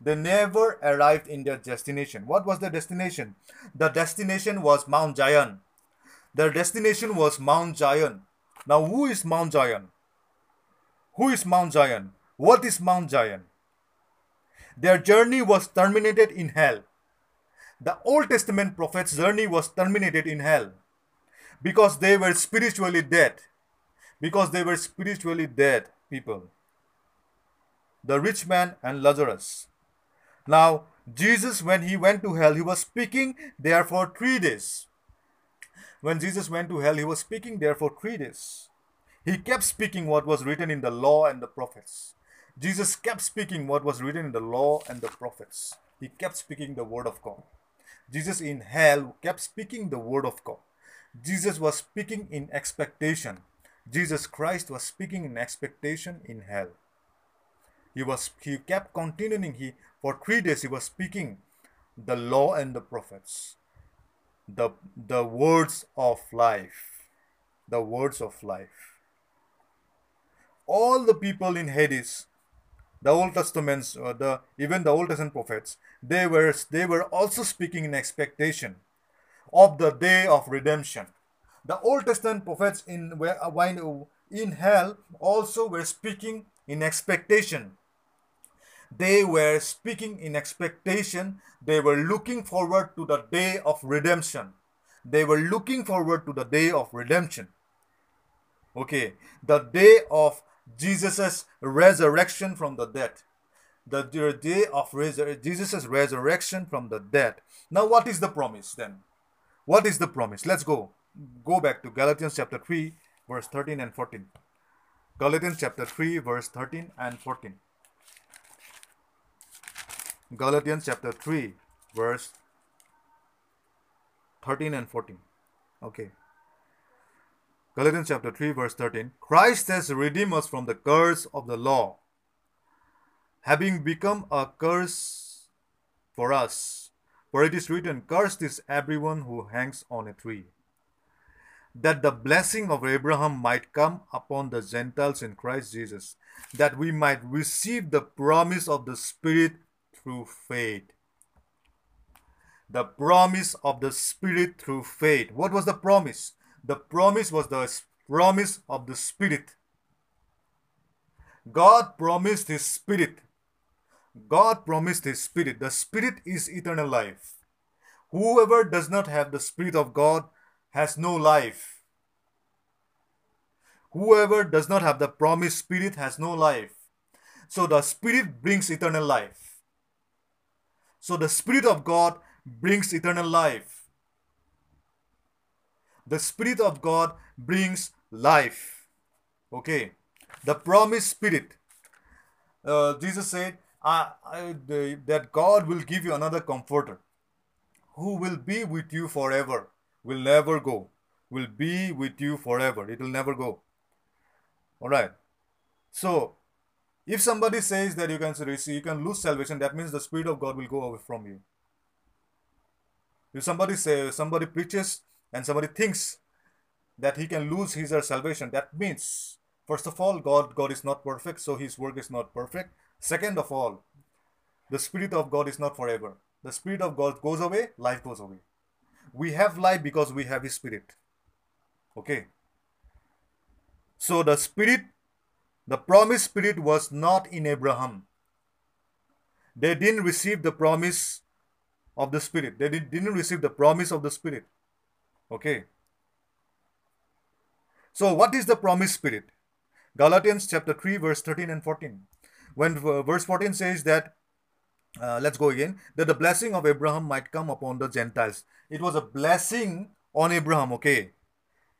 They never arrived in their destination. What was the destination? The destination was Mount Zion. Their destination was Mount Zion. Now, who is Mount Zion? Who is Mount Zion? What is Mount Zion? Their journey was terminated in hell. The Old Testament prophets' journey was terminated in hell because they were spiritually dead. Because they were spiritually dead people the rich man and Lazarus. Now, Jesus, when he went to hell, he was speaking there for three days. When Jesus went to hell, he was speaking there for three days. He kept speaking what was written in the law and the prophets. Jesus kept speaking what was written in the law and the prophets. He kept speaking the word of God. Jesus in hell kept speaking the word of God. Jesus was speaking in expectation. Jesus Christ was speaking in expectation in hell he was he kept continuing he for three days he was speaking the law and the prophets, the, the words of life, the words of life. All the people in Hades, the Old Testaments, uh, the even the Old Testament prophets, they were they were also speaking in expectation of the day of redemption. The Old Testament prophets in uh, in hell also were speaking in expectation. They were speaking in expectation. They were looking forward to the day of redemption. They were looking forward to the day of redemption. Okay, the day of Jesus' resurrection from the dead. The day of resur- Jesus' resurrection from the dead. Now, what is the promise then? What is the promise? Let's go. Go back to Galatians chapter 3, verse 13 and 14. Galatians chapter 3, verse 13 and 14. Galatians chapter 3, verse 13 and 14. Okay. Galatians chapter 3, verse 13. Christ has redeemed us from the curse of the law, having become a curse for us. For it is written, Cursed is everyone who hangs on a tree. That the blessing of Abraham might come upon the Gentiles in Christ Jesus, that we might receive the promise of the Spirit through faith. The promise of the Spirit through faith. What was the promise? The promise was the promise of the Spirit. God promised His Spirit. God promised His Spirit. The Spirit is eternal life. Whoever does not have the Spirit of God has no life. Whoever does not have the promised Spirit has no life. So the Spirit brings eternal life. So the Spirit of God brings eternal life the Spirit of God brings life. Okay. The promised Spirit. Uh, Jesus said The, that God will give you another comforter who will be with you forever, will never go, will be with you forever. It will never go. All right. So, if somebody says that you can you can lose salvation, that means the Spirit of God will go away from you. If somebody says somebody preaches and somebody thinks that he can lose his or salvation, that means, first of all, God, God is not perfect, so his work is not perfect. Second of all, the Spirit of God is not forever. The Spirit of God goes away, life goes away. We have life because we have His Spirit. Okay. So the Spirit, the promised Spirit was not in Abraham. They didn't receive the promise of the Spirit. They didn't receive the promise of the Spirit. Okay. So, what is the promised spirit? Galatians chapter 3, verse 13 and 14. When verse 14 says that, uh, let's go again, that the blessing of Abraham might come upon the Gentiles. It was a blessing on Abraham, okay?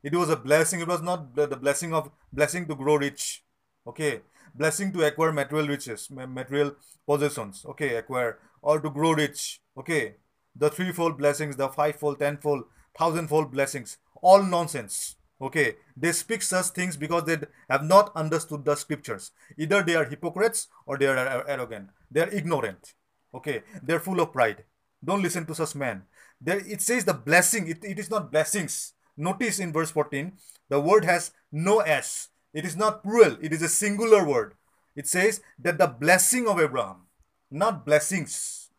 It was a blessing. It was not the, the blessing of blessing to grow rich, okay? Blessing to acquire material riches, material possessions, okay? Acquire or to grow rich, okay? The threefold blessings, the fivefold, tenfold, thousandfold blessings. All nonsense. Okay, they speak such things because they have not understood the scriptures. Either they are hypocrites or they are arrogant. They are ignorant. Okay, they are full of pride. Don't listen to such men. There it says the blessing, it, it is not blessings. Notice in verse 14, the word has no S. It is not plural, it is a singular word. It says that the blessing of Abraham, not blessings,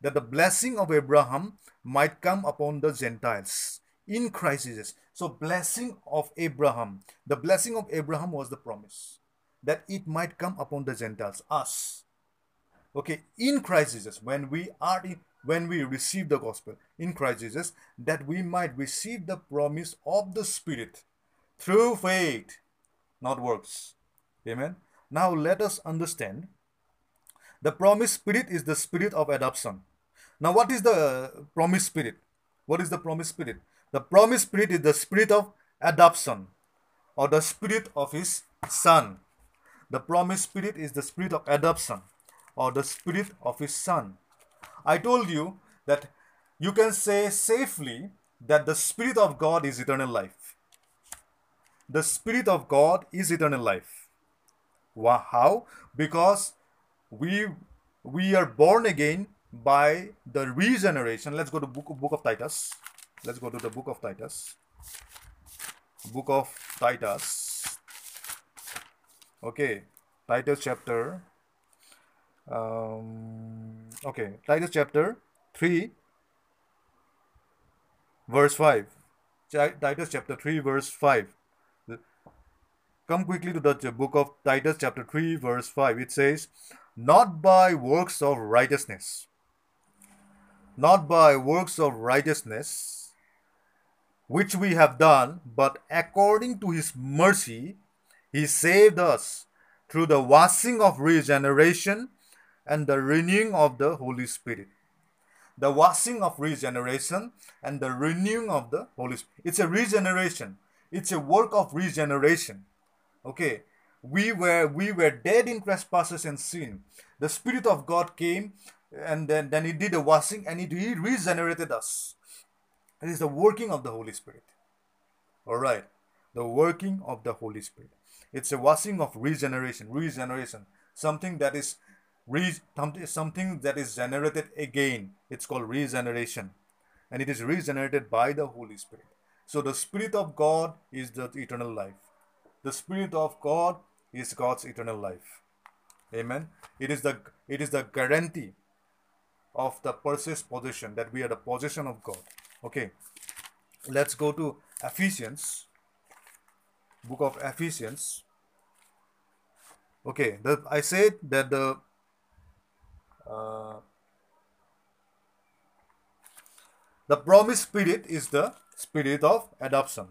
that the blessing of Abraham might come upon the Gentiles in Christ Jesus. So, blessing of Abraham, the blessing of Abraham was the promise that it might come upon the Gentiles, us. Okay, in Christ Jesus, when we are in, when we receive the gospel in Christ Jesus, that we might receive the promise of the Spirit through faith, not works. Amen. Now let us understand the promised spirit is the spirit of adoption. Now, what is the uh, promised spirit? What is the promised spirit? The promised spirit is the spirit of adoption or the spirit of his son. The promised spirit is the spirit of adoption or the spirit of his son. I told you that you can say safely that the spirit of God is eternal life. The spirit of God is eternal life. How? Because we we are born again by the regeneration. Let's go to book, book of Titus. Let's go to the book of Titus. Book of Titus. Okay, Titus chapter. Um, okay, Titus chapter 3, verse 5. Titus chapter 3, verse 5. Come quickly to the book of Titus chapter 3, verse 5. It says, Not by works of righteousness, not by works of righteousness, which we have done, but according to his mercy, he saved us through the washing of regeneration and the renewing of the Holy Spirit. The washing of regeneration and the renewing of the Holy Spirit. It's a regeneration. It's a work of regeneration. Okay. We were we were dead in trespasses and sin. The Spirit of God came and then, then he did the washing and he, he regenerated us. It is the working of the Holy Spirit. Alright. The working of the Holy Spirit. It's a washing of regeneration. Regeneration. Something that is re, something that is generated again. It's called regeneration. And it is regenerated by the Holy Spirit. So the Spirit of God is the eternal life. The Spirit of God is God's eternal life. Amen. It is the it is the guarantee of the purchase possession that we are the possession of God. Okay. Let's go to Ephesians. Book of Ephesians. Okay, the, I said that the uh, the promised spirit is the spirit of adoption.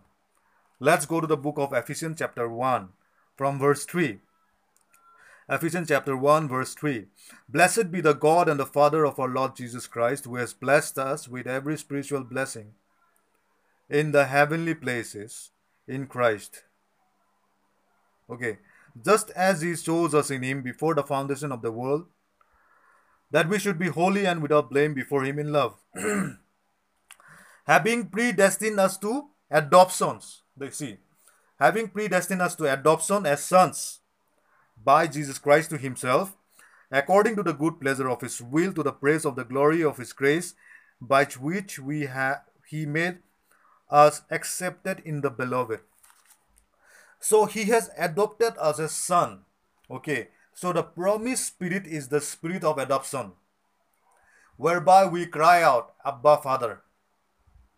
Let's go to the book of Ephesians chapter 1 from verse 3. Ephesians chapter 1 verse 3. Blessed be the God and the Father of our Lord Jesus Christ, who has blessed us with every spiritual blessing in the heavenly places in Christ. Okay, just as he chose us in him before the foundation of the world, that we should be holy and without blame before him in love. having predestined us to adoptions. They see, having predestined us to adoption as sons by Jesus Christ to himself, according to the good pleasure of his will, to the praise of the glory of his grace, by which we have he made us accepted in the beloved. So he has adopted us as a son. Okay. So the promised spirit is the spirit of adoption, whereby we cry out, Abba Father.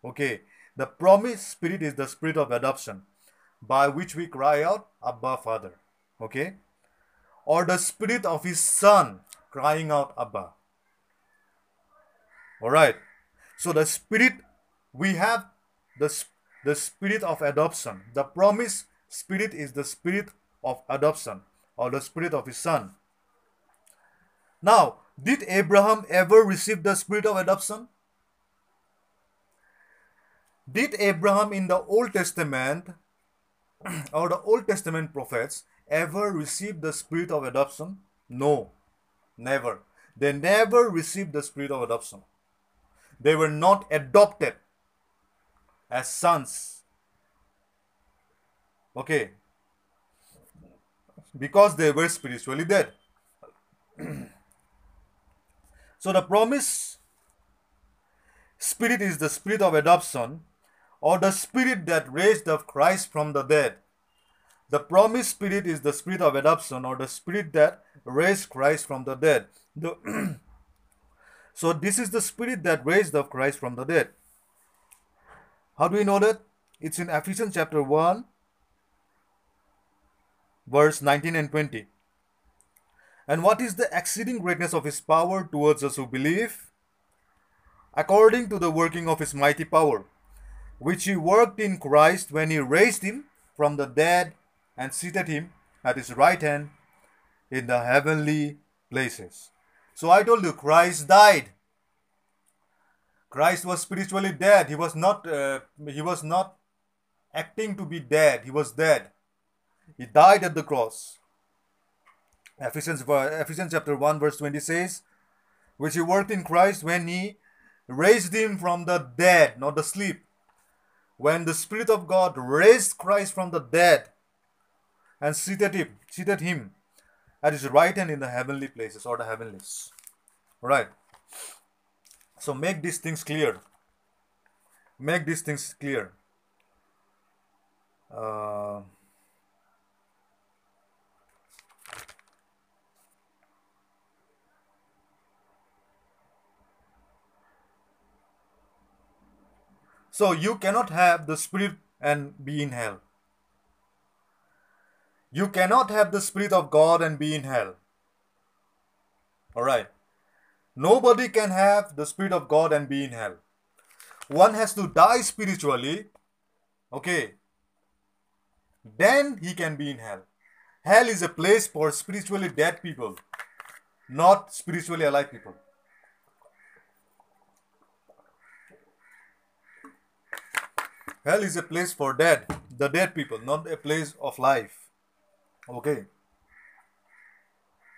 Okay. The promised spirit is the spirit of adoption, by which we cry out, Abba Father. Okay or the spirit of his son crying out Abba. Alright. So the spirit, we have the, the spirit of adoption. The promised spirit is the spirit of adoption or the spirit of his son. Now, did Abraham ever receive the spirit of adoption? Did Abraham in the Old Testament or the Old Testament prophets ever received the spirit of adoption? No, never. They never received the spirit of adoption. They were not adopted as sons. Okay. Because they were spiritually dead. so the promise spirit is the spirit of adoption or the spirit that raised up Christ from the dead. The promised spirit is the spirit of adoption or the spirit that raised Christ from the dead. The so this is the spirit that raised up Christ from the dead. How do we know that? It's in Ephesians chapter 1 verse 19 and 20. And what is the exceeding greatness of his power towards us who believe? According to the working of his mighty power, which he worked in Christ when he raised him from the dead and seated him at his right hand in the heavenly places. So I told you, Christ died. Christ was spiritually dead. He was not. Uh, he was not acting to be dead. He was dead. He died at the cross. Ephesians, Ephesians chapter 1 verse 20 says, which he worked in Christ when he raised him from the dead, not the sleep. When the Spirit of God raised Christ from the dead, and seated him, seated him at his right hand in the heavenly places or the heavenlies. Right. So make these things clear. Make these things clear. Uh, so you cannot have the spirit and be in hell. You cannot have the spirit of God and be in hell. Alright. Nobody can have the Spirit of God and be in hell. One has to die spiritually. Okay. Then he can be in hell. Hell is a place for spiritually dead people, not spiritually alive people. Hell is a place for dead, the dead people, not a place of life. Okay.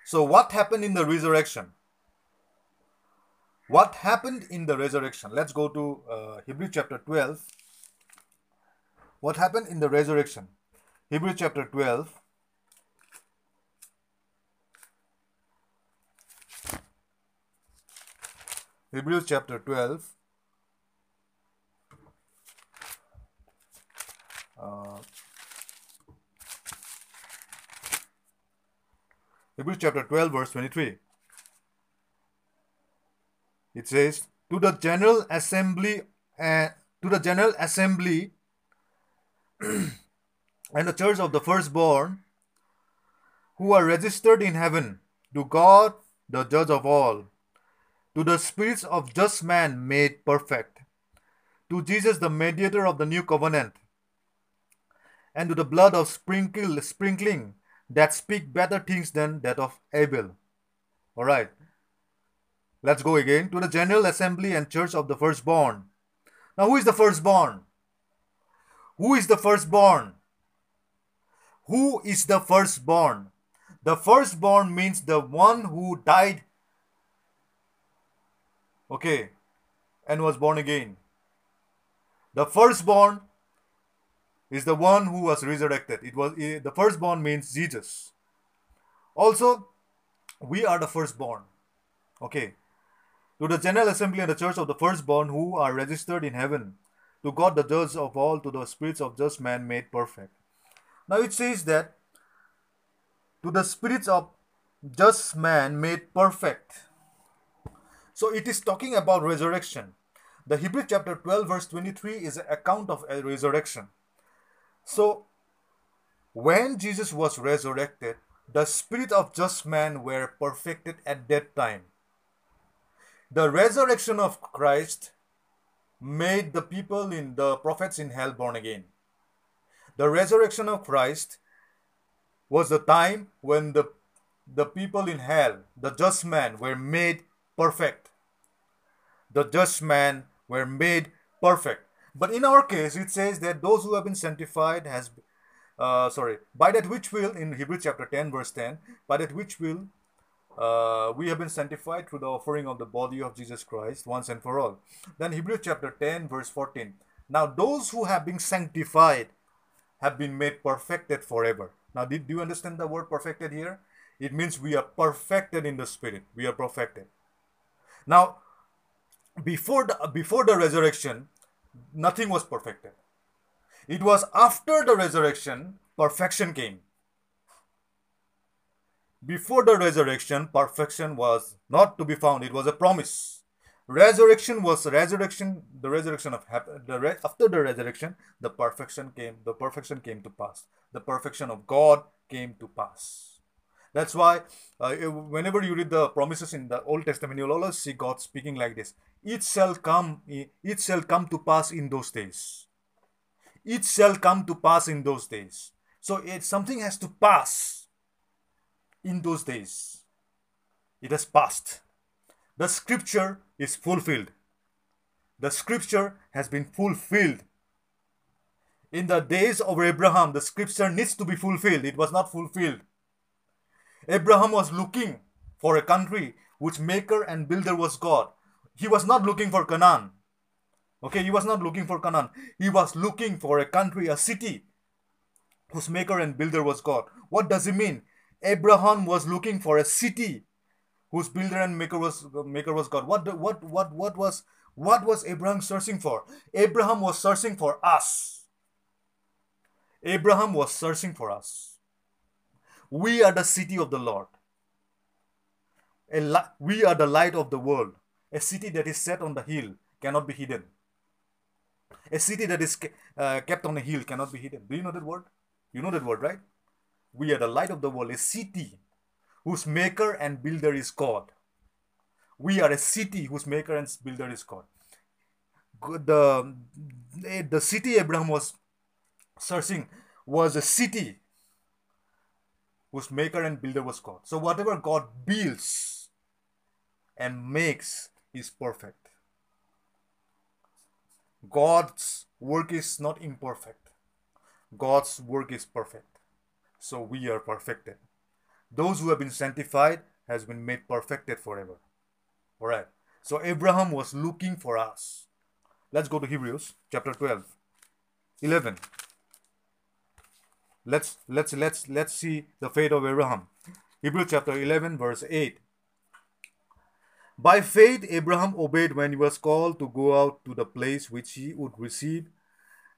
So, what happened in the resurrection? What happened in the resurrection? Let's go to uh, Hebrew chapter 12. What happened in the resurrection? Hebrew chapter 12. Hebrews chapter 12. Uh, Hebrews chapter 12, verse 23. It says, To the general assembly, uh, to the general assembly and the church of the firstborn who are registered in heaven, to God, the judge of all, to the spirits of just man made perfect, to Jesus, the mediator of the new covenant, and to the blood of sprinkle, sprinkling that speak better things than that of Abel. All right. Let's go again to the general assembly and church of the firstborn. Now, who is the firstborn? Who is the firstborn? Who is the firstborn? The firstborn means the one who died, okay, and was born again. The firstborn is the one who was resurrected. It was eh, the firstborn means Jesus. Also, we are the firstborn. Okay. To the general assembly and the church of the firstborn who are registered in heaven, to God the judge of all, to the spirits of just men made perfect. Now it says that to the spirits of just man made perfect. So it is talking about resurrection. The Hebrew chapter 12 verse 23 is an account of a resurrection. So, when Jesus was resurrected, the spirit of just men were perfected at that time. The resurrection of Christ made the people in the prophets in hell born again. The resurrection of Christ was the time when the the people in hell, the just men, were made perfect. The just men were made perfect. But in our case, it says that those who have been sanctified has, uh, sorry, by that which will, in Hebrews chapter 10, verse 10, by that which will, uh, we have been sanctified through the offering of the body of Jesus Christ once and for all. Then Hebrews chapter 10, verse 14. Now those who have been sanctified have been made perfected forever. Now, did do you understand the word perfected here? It means we are perfected in the spirit. We are perfected. Now, before the before the resurrection, nothing was perfected. It was after the resurrection, perfection came. Before the resurrection, perfection was not to be found. It was a promise. Resurrection was resurrection. The resurrection of the re, after the resurrection, the perfection came. The perfection came to pass. The perfection of God came to pass. That's why uh, whenever you read the promises in the Old Testament, you'll always see God speaking like this it shall come it shall come to pass in those days. It shall come to pass in those days. So it something has to pass in those days. It has passed. The scripture is fulfilled. The scripture has been fulfilled. In the days of abraham the scripture needs to be fulfilled. It was not fulfilled. Abraham was looking for a country which maker and builder was god he was not looking for Canaan. Okay, he was not looking for Canaan. He was looking for a country, a city whose maker and builder was God. What does it mean? Abraham was looking for a city whose builder and maker was maker was God. What what what what was what was Abraham searching for? Abraham was searching for us. Abraham was searching for us. We are the city of the Lord. We are the light of the world. A city that is set on the hill cannot be hidden. A city that is uh, kept on a hill cannot be hidden. Do you know that word? You know that word, right? We are the light of the world. A city whose maker and builder is God. We are a city whose maker and builder is God. The, the city Abraham was searching was a city whose maker and builder was God. So whatever God builds and makes is perfect. God's work is not imperfect. God's work is perfect. So we are perfected. Those who have been sanctified has been made perfected forever. All right. So Abraham was looking for us. Let's go to Hebrews chapter 12. 11 let's let's let's let's see the fate of abraham hebrews chapter 11 verse 8 by faith abraham obeyed when he was called to go out to the place which he would receive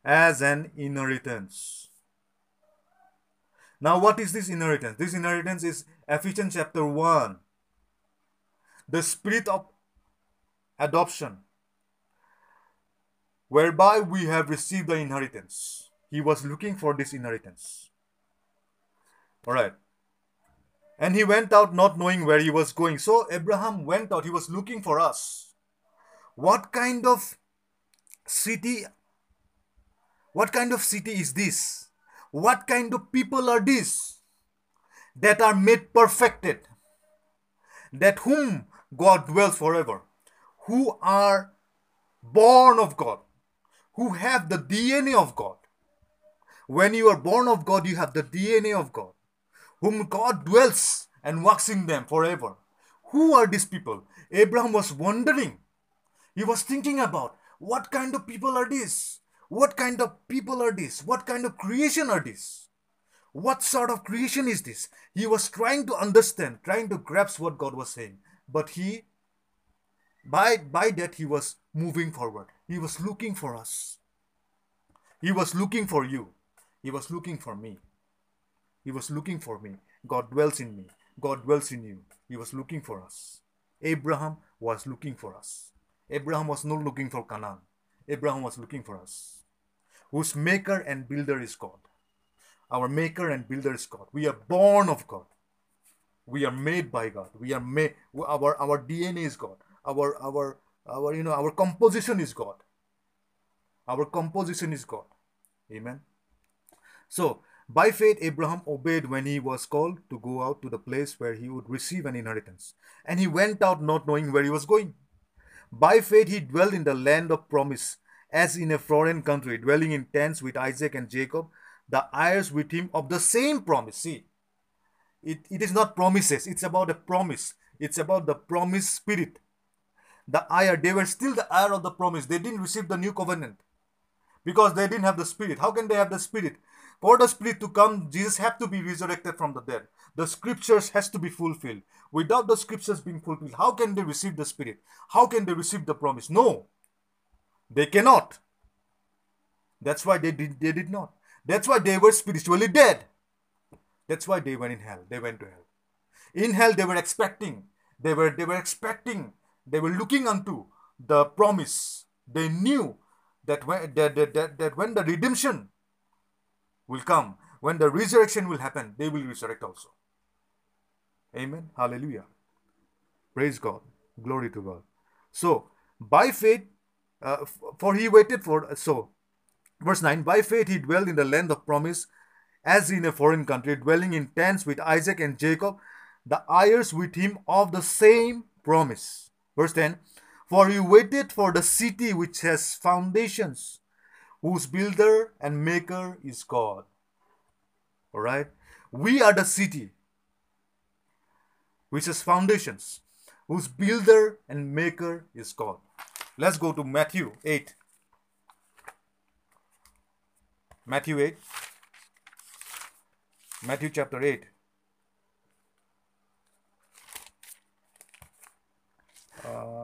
as an inheritance now what is this inheritance this inheritance is ephesians chapter 1 the spirit of adoption whereby we have received the inheritance he was looking for this inheritance. All right. And he went out not knowing where he was going. So Abraham went out. He was looking for us. What kind of city? What kind of city is this? What kind of people are these that are made perfected? That whom God dwells forever, who are born of God, who have the DNA of God when you are born of God, you have the DNA of God, whom God dwells and works in them forever. Who are these people? Abraham was wondering. He was thinking about what kind of people are these? What kind of people are these? What kind of creation are these? What sort of creation is this? He was trying to understand, trying to grasp what God was saying. But he, by, by that, he was moving forward. He was looking for us. He was looking for you. He was looking for me. He was looking for me. God dwells in me. God dwells in you. He was looking for us. Abraham was looking for us. Abraham was not looking for Canaan. Abraham was looking for us. Whose maker and builder is God. Our maker and builder is God. We are born of God. We are made by God. We are made our our DNA is God. Our our our you know our composition is God. Our composition is God. Amen. So, by faith, Abraham obeyed when he was called to go out to the place where he would receive an inheritance. And he went out not knowing where he was going. By faith, he dwelled in the land of promise, as in a foreign country, dwelling in tents with Isaac and Jacob, the heirs with him of the same promise. See, it, it is not promises, it's about a promise. It's about the promise spirit. The heir, they were still the heir of the promise. They didn't receive the new covenant because they didn't have the spirit. How can they have the spirit? For the spirit to come, Jesus had to be resurrected from the dead. The scriptures has to be fulfilled. Without the scriptures being fulfilled, how can they receive the spirit? How can they receive the promise? No. They cannot. That's why they did they did not. That's why they were spiritually dead. That's why they went in hell. They went to hell. In hell they were expecting. They were they were expecting. They were looking unto the promise. They knew that when that, that, that, that when the redemption will come, when the resurrection will happen, they will resurrect also. Amen. Hallelujah. Praise God. Glory to God. So, by faith, uh, for he waited for, so, verse 9, by faith he dwelled in the land of promise as in a foreign country, dwelling in tents with Isaac and Jacob, the heirs with him of the same promise. Verse 10, for he waited for the city which has foundations, whose builder and maker is God. All right? We are the city which has foundations, whose builder and maker is God. Let's go to Matthew 8. Matthew 8. Matthew chapter 8. Uh,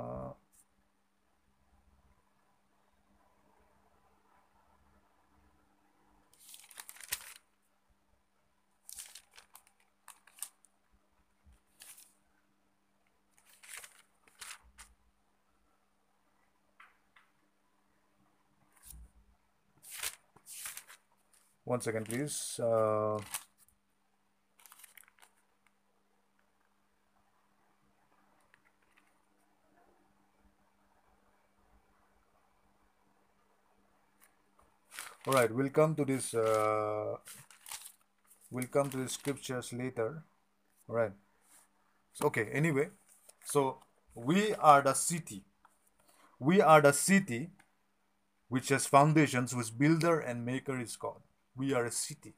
one second, please. Uh, all right, we'll come to this. Uh, we'll come to the scriptures later. All right. So, okay. Anyway, so we are the city. We are the city which has foundations, whose builder and maker is God. We are a city.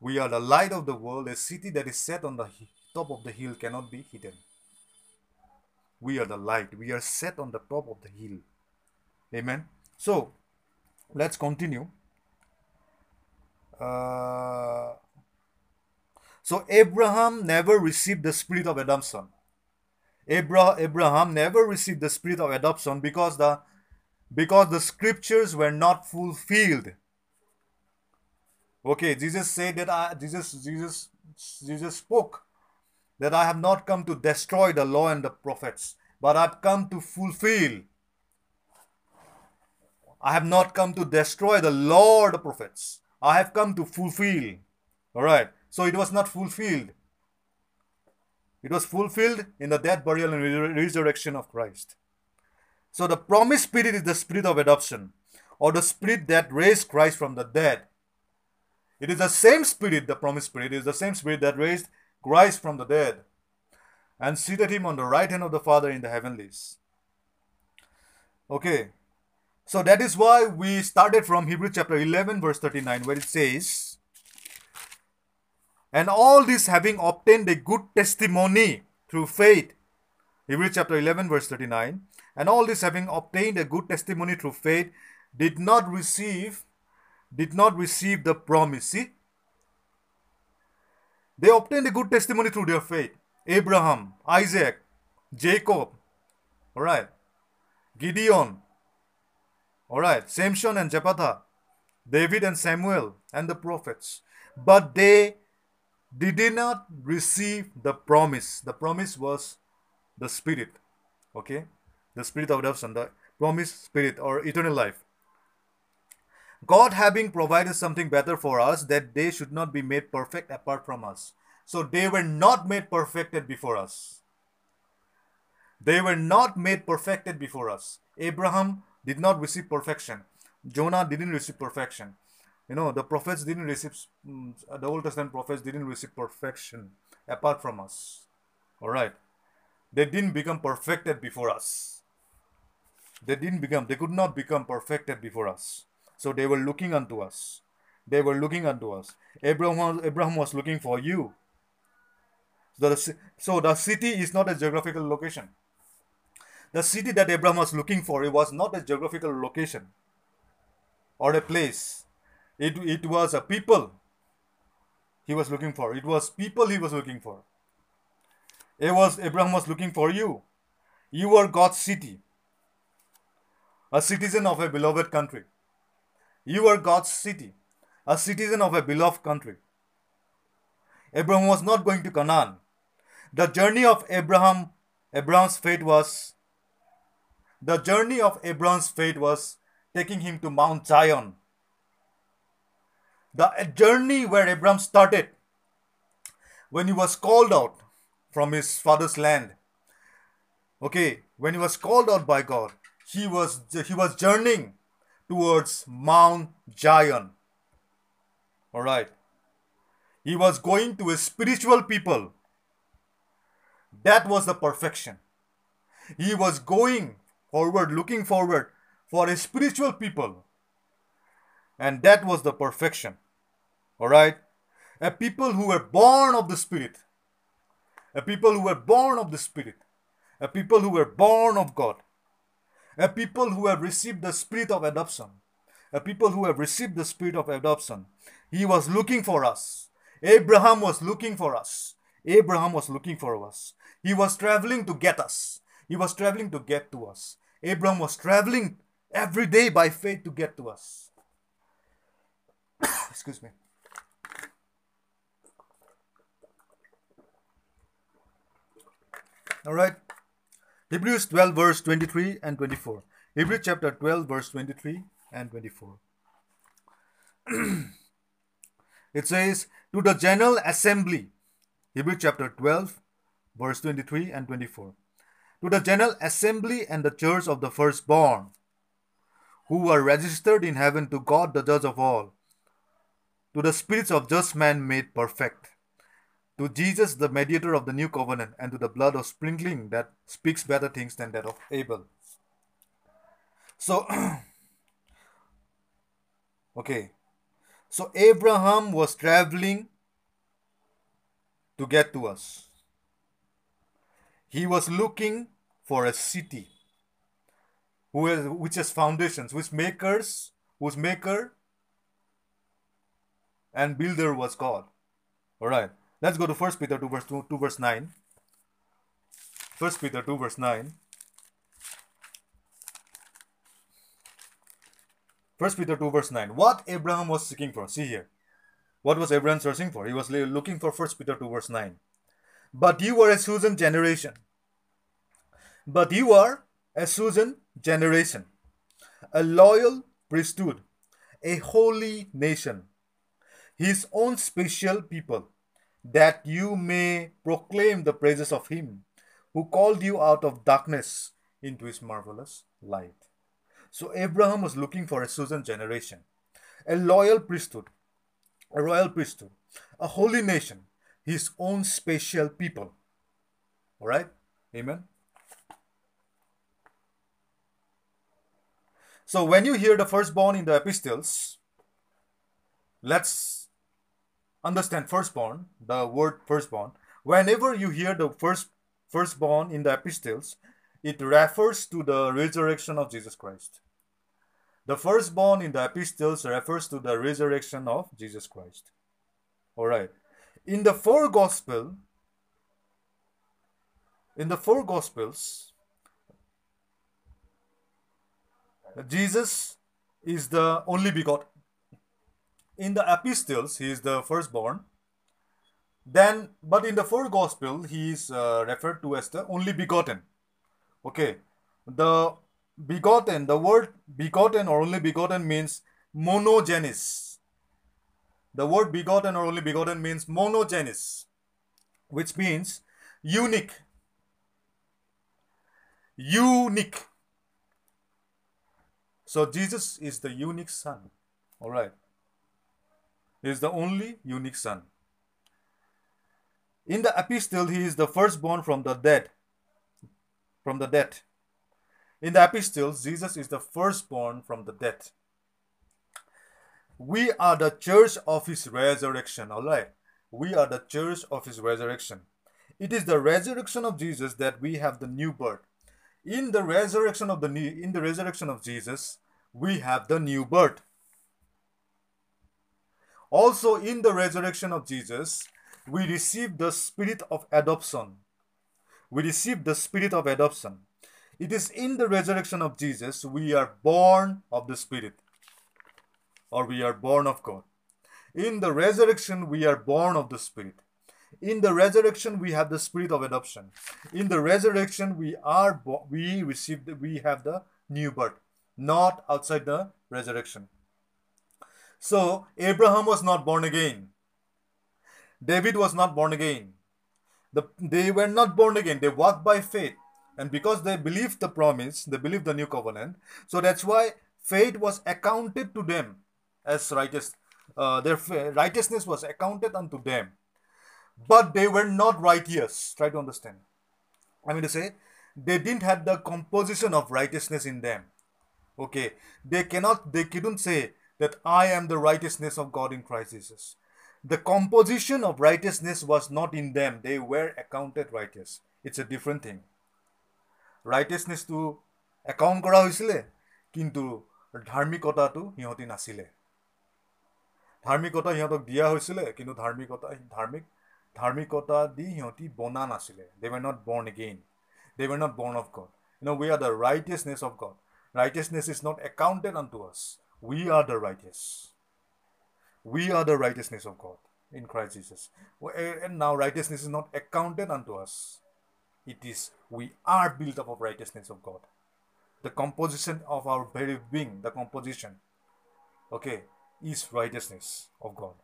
We are the light of the world. A city that is set on the top of the hill cannot be hidden. We are the light. We are set on the top of the hill. Amen. So, let's continue. Uh, so, Abraham never received the spirit of adoption. Abra- Abraham never received the spirit of adoption because the because the scriptures were not fulfilled. Okay, Jesus said that I, Jesus Jesus Jesus spoke that I have not come to destroy the law and the prophets, but I've come to fulfill. I have not come to destroy the law or the prophets. I have come to fulfill. All right. So it was not fulfilled. It was fulfilled in the death, burial, and resurrection of Christ. So the promised spirit is the spirit of adoption, or the spirit that raised Christ from the dead. It is the same spirit, the promised spirit, is the same spirit that raised Christ from the dead and seated him on the right hand of the Father in the heavenlies. Okay, so that is why we started from Hebrews chapter 11, verse 39, where it says, And all this having obtained a good testimony through faith. Hebrews chapter 11, verse 39. And all this having obtained a good testimony through faith, did not receive, did not receive the promise. See? They obtained a good testimony through their faith. Abraham, Isaac, Jacob, all right, Gideon, all right, Samson and Jephthah, David and Samuel, and the prophets. But they did not receive the promise. The promise was the Spirit, okay, the Spirit of adoption, the promised Spirit or eternal life. God having provided something better for us, that they should not be made perfect apart from us. So they were not made perfected before us. They were not made perfected before us. Abraham did not receive perfection. Jonah didn't receive perfection. You know, the prophets didn't receive, mm, the Old Testament prophets didn't receive perfection apart from us. All right. They didn't become perfected before us. They didn't become, they could not become perfected before us. So they were looking unto us. They were looking unto us. Abraham was, Abraham was looking for you. So the, so the city is not a geographical location. The city that Abraham was looking for, it was not a geographical location or a place. It, it was a people he was looking for. It was people he was looking for. It was Abraham was looking for you. You are God's city, a citizen of a beloved country. You are God's city, a citizen of a beloved country. Abraham was not going to Canaan. The journey of Abraham, Abraham's fate was the journey of Abraham's fate was taking him to Mount Zion. The journey where Abraham started when he was called out from his father's land. Okay, when he was called out by God, he was he was journeying towards Mount Zion. All right. He was going to a spiritual people. That was the perfection. He was going forward, looking forward for a spiritual people. And that was the perfection. All right. A people who were born of the Spirit. A people who were born of the Spirit. A people who were born of God. A people who have received the spirit of adoption. A people who have received the spirit of adoption. He was looking for us. Abraham was looking for us. Abraham was looking for us. He was traveling to get us. He was traveling to get to us. Abraham was traveling every day by faith to get to us. Excuse me. All right. Hebrews 12, verse 23 and 24. Hebrews chapter 12, verse 23 and 24. it says, To the general assembly, Hebrew chapter 12, verse 23 and 24. To the general assembly and the church of the firstborn, who are registered in heaven to God the judge of all, to the spirits of just men made perfect, to Jesus the mediator of the new covenant, and to the blood of sprinkling that speaks better things than that of Abel. So, okay. So Abraham was traveling to get to us. He was looking for a city who has, which has foundations, which makers, whose maker and builder was God. All right. Let's go to First Peter 2 verse 2, 2 verse 9. First Peter 2 verse 9. First Peter 2 verse 9. What Abraham was seeking for. See here. What was Abraham searching for? He was looking for First Peter 2 verse 9. But you are a chosen generation. But you are a chosen generation, a loyal priesthood, a holy nation, his own special people, that you may proclaim the praises of him who called you out of darkness into his marvelous light. So Abraham was looking for a chosen generation, a loyal priesthood, a royal priesthood, a holy nation, his own special people. All right? Amen. So when you hear the firstborn in the epistles, let's understand firstborn, the word firstborn. Whenever you hear the first firstborn in the epistles, it refers to the resurrection of Jesus Christ. The firstborn in the epistles refers to the resurrection of Jesus Christ. All right. In the four gospel, in the four gospels, Jesus is the only begotten. In the epistles, he is the firstborn. Then, but in the four gospel, he is uh, referred to as the only begotten. Okay, the begotten, the word begotten or only begotten means monogenes. The word begotten or only begotten means monogenes, which means unique. Unique. So Jesus is the unique son. All right. Is the only unique son. In the epistle, he is the firstborn from the dead. From the dead. In the epistle, Jesus is the firstborn from the dead. We are the church of his resurrection. All right. We are the church of his resurrection. It is the resurrection of Jesus that we have the new birth. In the resurrection of the new, in the resurrection of Jesus, we have the new birth. Also, in the resurrection of Jesus, we receive the spirit of adoption. We receive the spirit of adoption. It is in the resurrection of Jesus we are born of the Spirit, or we are born of God. In the resurrection, we are born of the Spirit. In the resurrection, we have the spirit of adoption. In the resurrection, we are we receive we have the new birth, not outside the resurrection. So Abraham was not born again. David was not born again. The, they were not born again. They walked by faith. And because they believed the promise, they believed the new covenant. So that's why faith was accounted to them as righteous. Uh, their righteousness was accounted unto them. But they were not righteous. Try to understand. I mean to say, they didn't have the composition of righteousness in them. Okay. They cannot, they couldn't say that I am the righteousness of God in Christ Jesus. The composition of righteousness was not in them. They were accounted righteous. It's a different thing. ৰাইটেছনেছটো account কৰা হৈছিলে কিন্তু ধাৰ্মিকতাটো সিহঁতি নাছিলে ধাৰ্মিকতা সিহঁতক দিয়া হৈছিলে কিন্তু ধাৰ্মিকতা ধাৰ্মিক ধাৰ্মিকতা দি সিহঁতি বনা নাছিলে they were not born again they were not born of God you know' we are the righteousness of God righteousness is not accounted on to us We are the righteous. We are the righteousness of God in Christ Jesus. Eh, and now righteousness is not accounted unto us. It is we are built up of righteousness of God. The composition of our very being, the composition, okay, is righteousness of God.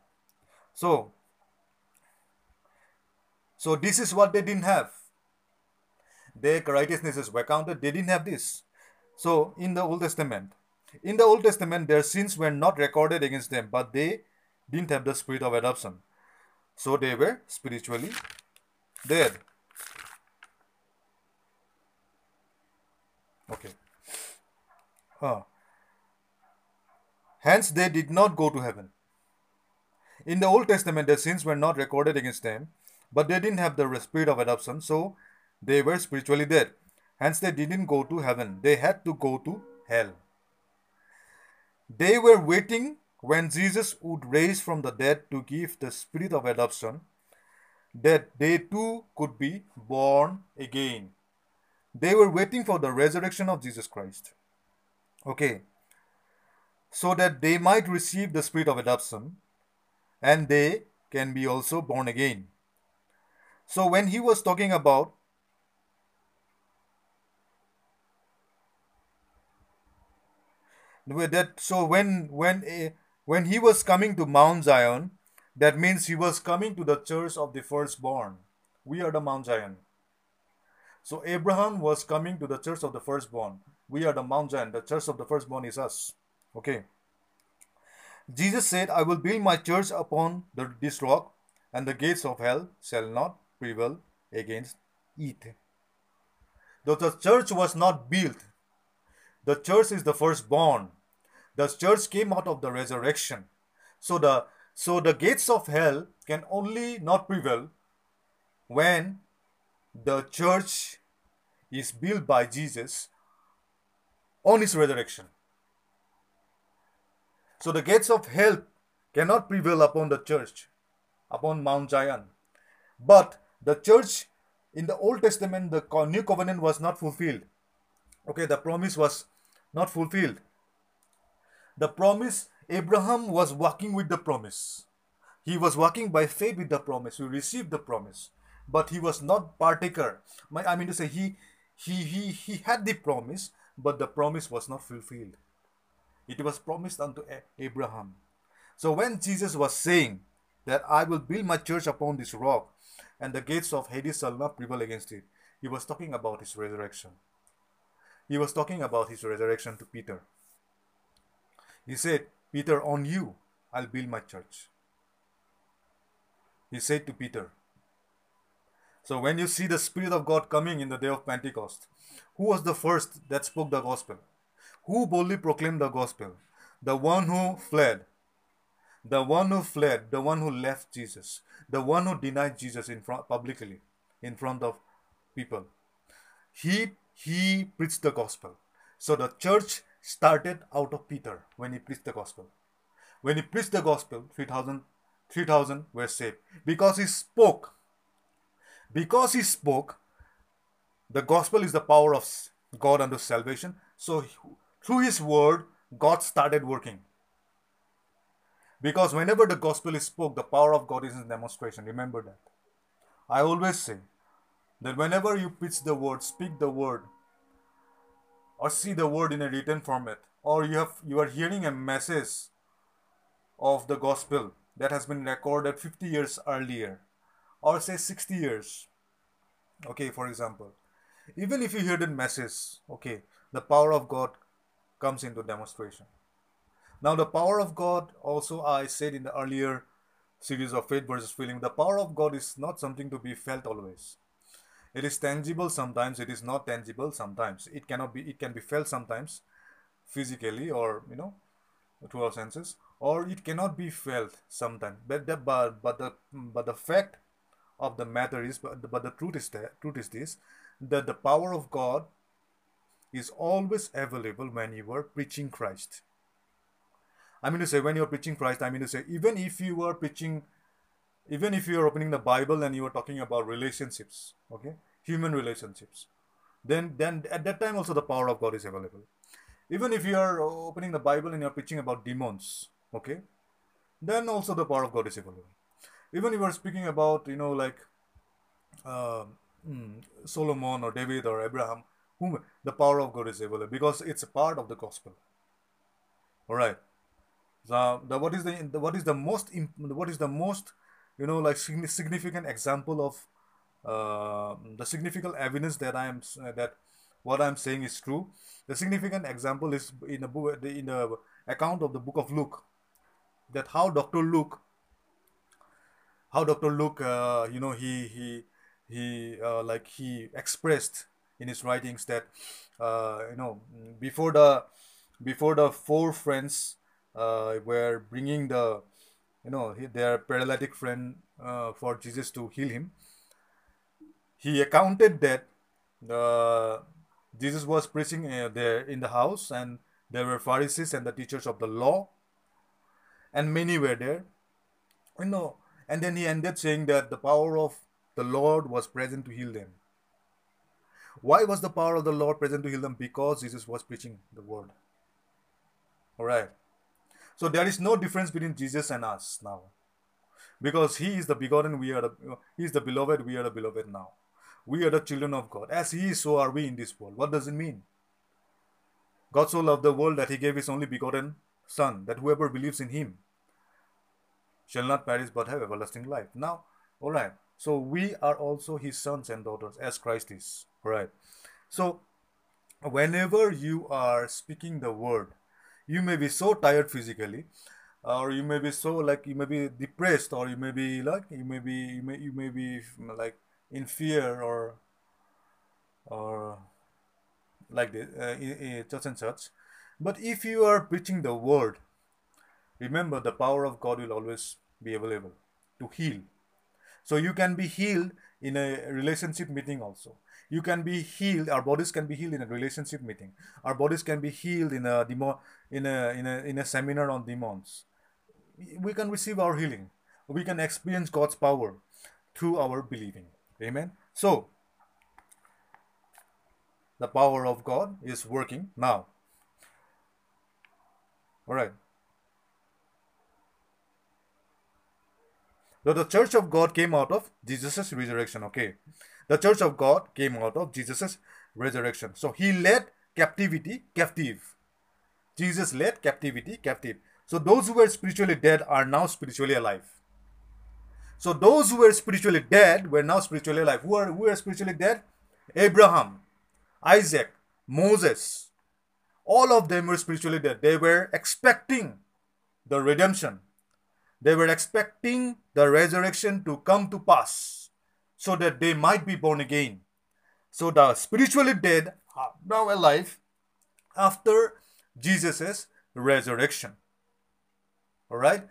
So, so this is what they didn't have. Their righteousness is accounted. They didn't have this. So in the Old Testament, in the Old Testament, their sins were not recorded against them, but they didn't have the spirit of adoption. So they were spiritually dead. Okay. Huh. Hence, they did not go to heaven. In the Old Testament, their sins were not recorded against them, but they didn't have the spirit of adoption, so they were spiritually dead. Hence, they didn't go to heaven. They had to go to hell. They were waiting when Jesus would raise from the dead to give the spirit of adoption, that they too could be born again. They were waiting for the resurrection of Jesus Christ. Okay. So that they might receive the spirit of adoption and they can be also born again. So when he was talking about that so when when eh, when he was coming to Mount Zion, that means he was coming to the church of the firstborn. We are the Mount Zion. So Abraham was coming to the church of the firstborn. We are the Mount Zion. The church of the firstborn is us. Okay. Jesus said, I will build my church upon the, this rock, and the gates of hell shall not prevail against it. Though the church was not built, the church is the firstborn. The church came out of the resurrection. So the so the gates of hell can only not prevail when the church is built by Jesus on his resurrection. So the gates of hell cannot prevail upon the church, upon Mount Zion. But the church in the Old Testament, the new covenant was not fulfilled. Okay, the promise was not fulfilled. The promise, Abraham was walking with the promise. He was walking by faith with the promise. He received the promise. But he was not partaker. My, I mean to say, he, he, he, he had the promise, but the promise was not fulfilled. It was promised unto Abraham. So when Jesus was saying that I will build my church upon this rock, and the gates of Hades shall not prevail against it, he was talking about his resurrection. He was talking about his resurrection to Peter. He said, Peter, on you I'll build my church. He said to Peter. So when you see the Spirit of God coming in the day of Pentecost, who was the first that spoke the gospel? Who boldly proclaimed the gospel? The one who fled. The one who fled, the one who left Jesus, the one who denied Jesus in front publicly in front of people. He he preached the gospel. So the church started out of Peter when he preached the gospel. When he preached the gospel, 3000 3000 were saved because he spoke. Because he spoke, the gospel is the power of God unto salvation. So through his word, God started working. Because whenever the gospel is spoke, the power of God is in demonstration. Remember that. I always say that whenever you preach the word, speak the word, or see the word in a written format, or you have you are hearing a message of the gospel that has been recorded 50 years earlier, or say 60 years. Okay, for example, even if you hear the message, okay, the power of God comes into demonstration. Now, the power of God, also, I said in the earlier series of faith versus feeling, the power of God is not something to be felt always. It is tangible sometimes, it is not tangible sometimes. It cannot be, it can be felt sometimes physically or, you know, through our senses, or it cannot be felt sometimes. But the, but, but the, but the fact of the matter is, but the, but the truth is that, truth is this, that the power of God is always available when you are preaching Christ. I mean to say, when you're preaching Christ, I mean to say, even if you are preaching, even if you are opening the Bible and you are talking about relationships, okay, human relationships, then then at that time also the power of God is available. Even if you are opening the Bible and you're preaching about demons, okay, then also the power of God is available. Even if you are speaking about, you know, like uh, Solomon or David or Abraham, whom the power of God is available because it's a part of the gospel. All right. the, the what is the what is the most what is the most you know like significant example of uh, the significant evidence that I am uh, that what I'm saying is true. The significant example is in the book in the account of the book of Luke that how Dr. Luke how Dr. Luke uh, you know he he he uh, like he expressed in his writings that uh, you know before the before the four friends uh, were bringing the you know their paralytic friend for Jesus to heal him he accounted that uh, Jesus was preaching uh, there in the house and there were Pharisees and the teachers of the law and many were there you know and then he ended saying that the power of the Lord was present to heal them why was the power of the Lord present to heal them? Because Jesus was preaching the word. Alright. So there is no difference between Jesus and us now. Because he is the begotten, we are the he is the beloved, we are the beloved now. We are the children of God. As he is, so are we in this world. What does it mean? God so loved the world that he gave his only begotten Son, that whoever believes in him shall not perish but have everlasting life. Now, alright. So we are also his sons and daughters as Christ is. Right. So whenever you are speaking the word, you may be so tired physically, or you may be so like you may be depressed, or you may be like you may be you may you may be like in fear or or like this uh, in, in such and such. But if you are preaching the word, remember the power of God will always be available to heal so you can be healed in a relationship meeting also. You can be healed. Our bodies can be healed in a relationship meeting. Our bodies can be healed in a demo, in a in a in a seminar on demons. We can receive our healing. We can experience God's power through our believing. Amen. So the power of God is working now. All right. So the church of God came out of Jesus' resurrection. Okay. The church of God came out of Jesus' resurrection. So he led captivity captive. Jesus led captivity captive. So those who were spiritually dead are now spiritually alive. So those who were spiritually dead were now spiritually alive. Who are who are spiritually dead? Abraham, Isaac, Moses. All of them were spiritually dead. They were expecting the redemption they were expecting the resurrection to come to pass so that they might be born again. So the spiritually dead are now alive after Jesus' resurrection. Alright?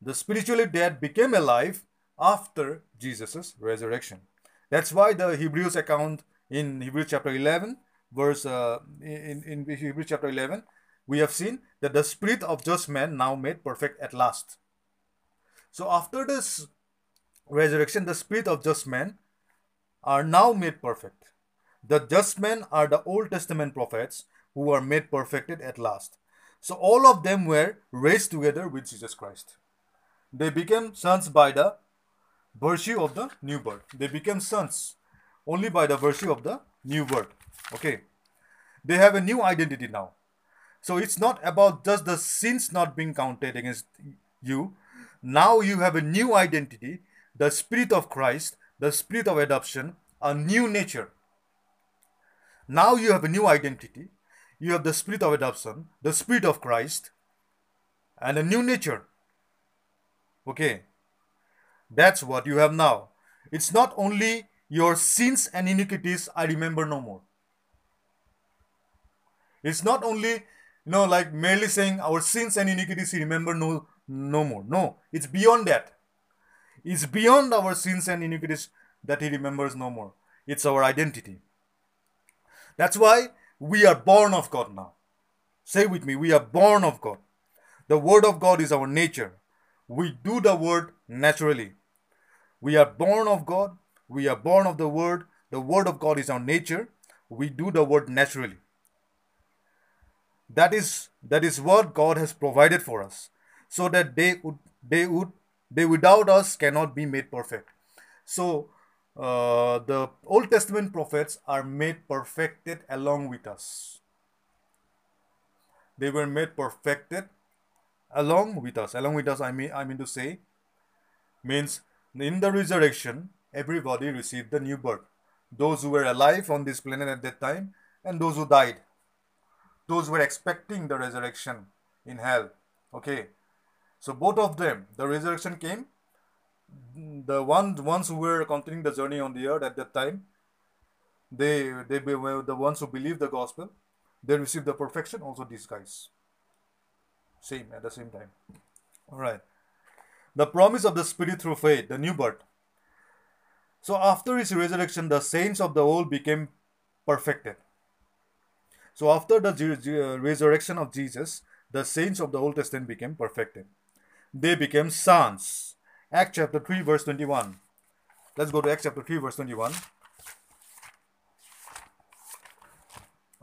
The spiritually dead became alive after Jesus' resurrection. That's why the Hebrews account in Hebrews chapter 11, verse uh, in, in Hebrews chapter 11, we have seen that the spirit of just man now made perfect at last. So after this resurrection, the spirit of just men are now made perfect. The just men are the Old Testament prophets who are made perfected at last. So all of them were raised together with Jesus Christ. They became sons by the virtue of the new birth. They became sons only by the virtue of the new birth. Okay. They have a new identity now. So it's not about just the sins not being counted against you, now you have a new identity, the Spirit of Christ, the Spirit of adoption, a new nature. Now you have a new identity. You have the Spirit of adoption, the Spirit of Christ, and a new nature. Okay. That's what you have now. It's not only your sins and iniquities I remember no more. It's not only, you know, like merely saying our sins and iniquities remember no no more. No, it's beyond that. It's beyond our sins and iniquities that He remembers no more. It's our identity. That's why we are born of God now. Say with me, we are born of God. The Word of God is our nature. We do the Word naturally. We are born of God. We are born of the Word. The Word of God is our nature. We do the Word naturally. That is, that is what God has provided for us so that they would they would they without us cannot be made perfect so uh, the old testament prophets are made perfected along with us they were made perfected along with us. Along with us, I mean, I mean to say, means in the resurrection, everybody received the new birth. Those who were alive on this planet at that time, and those who died. Those who were expecting the resurrection in hell. Okay, so both of them, the resurrection came. The one ones who were continuing the journey on the earth at that time, they they were the ones who believed the gospel. They received the perfection. Also, these guys, same at the same time. All right. The promise of the Spirit through faith, the new birth. So after his resurrection, the saints of the old became perfected. So after the resurrection of Jesus, the saints of the Old Testament became perfected. They became sons. Acts chapter 3, verse 21. Let's go to Acts chapter 3, verse 21.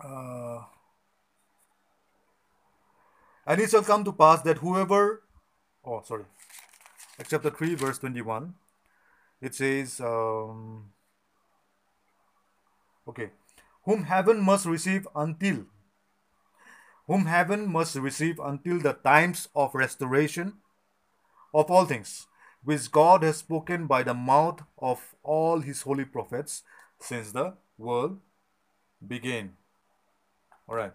Uh, and it shall come to pass that whoever, oh, sorry, chapter 3, verse 21, it says, um, okay, whom heaven must receive until, whom heaven must receive until the times of restoration of all things, which God has spoken by the mouth of all his holy prophets since the world began. All right.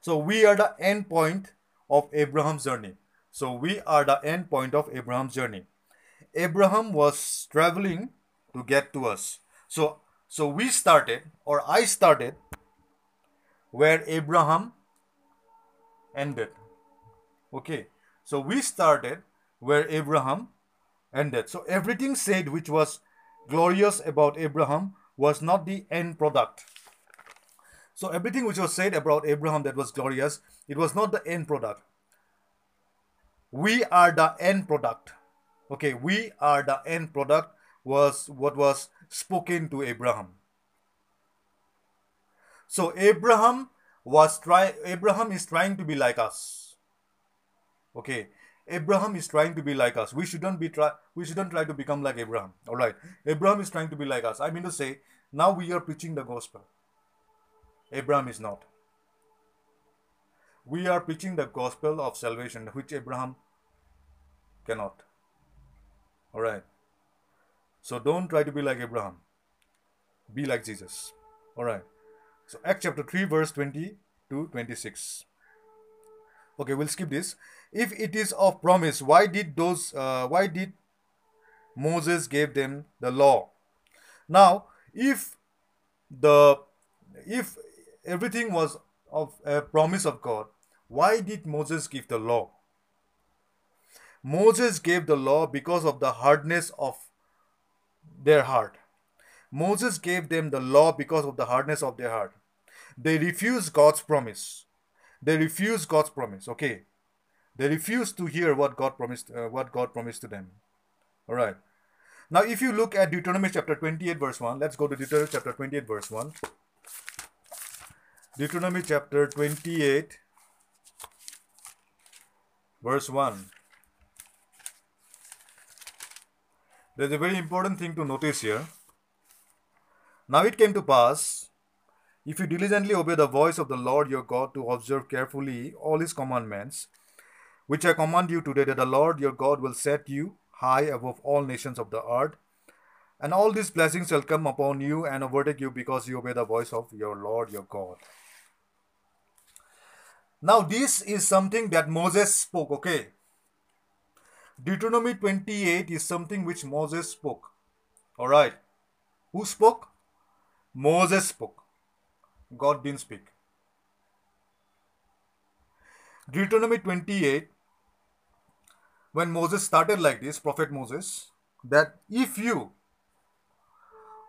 So we are the end point of Abraham's journey. So we are the end point of Abraham's journey. Abraham was traveling to get to us. So so we started or I started where Abraham ended. Okay. So we started where Abraham ended. So everything said which was glorious about Abraham was not the end product. So everything which was said about Abraham that was glorious, it was not the end product. We are the end product. Okay, we are the end product was what was spoken to Abraham. So Abraham was try Abraham is trying to be like us. Okay, Abraham is trying to be like us. We shouldn't be try we shouldn't try to become like Abraham. All right. Abraham is trying to be like us. I mean to say, now we are preaching the gospel. Abraham is not. We are preaching the gospel of salvation, which Abraham cannot. All right. So don't try to be like Abraham. Be like Jesus. All right. So Acts chapter 3 verse 20 to 26. Okay, we'll skip this. If it is of promise, why did those uh, why did Moses gave them the law? Now, if the if everything was of a promise of God, why did Moses give the law? Moses gave the law because of the hardness of their heart. Moses gave them the law because of the hardness of their heart. They refused God's promise. They refused God's promise. Okay, they refused to hear what God promised. Uh, what God promised to them. All right. Now, if you look at Deuteronomy chapter 28, verse 1, let's go to Deuteronomy chapter 28, verse 1. Deuteronomy chapter 28, verse 1. There's a very important thing to notice here. Now it came to pass, if you diligently obey the voice of the Lord your God to observe carefully all his commandments, which I command you today, that the Lord your God will set you high above all nations of the earth, and all these blessings shall come upon you and overtake you because you obey the voice of your Lord your God. Now, this is something that Moses spoke, okay? Deuteronomy 28 is something which Moses spoke. Alright. Who spoke? Moses spoke. God didn't speak. Deuteronomy 28, when Moses started like this, Prophet Moses, that if you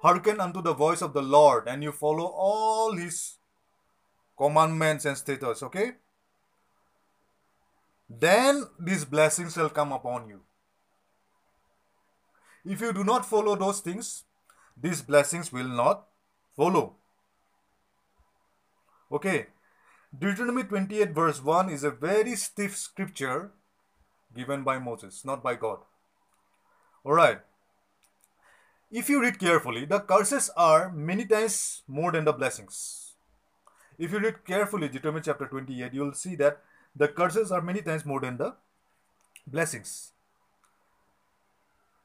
hearken unto the voice of the Lord and you follow all his commandments and statutes, okay? Then these blessings shall come upon you. If you do not follow those things, these blessings will not follow. Okay, Deuteronomy 28, verse 1 is a very stiff scripture given by Moses, not by God. Alright, if you read carefully, the curses are many times more than the blessings. If you read carefully Deuteronomy chapter 28, you will see that the curses are many times more than the blessings.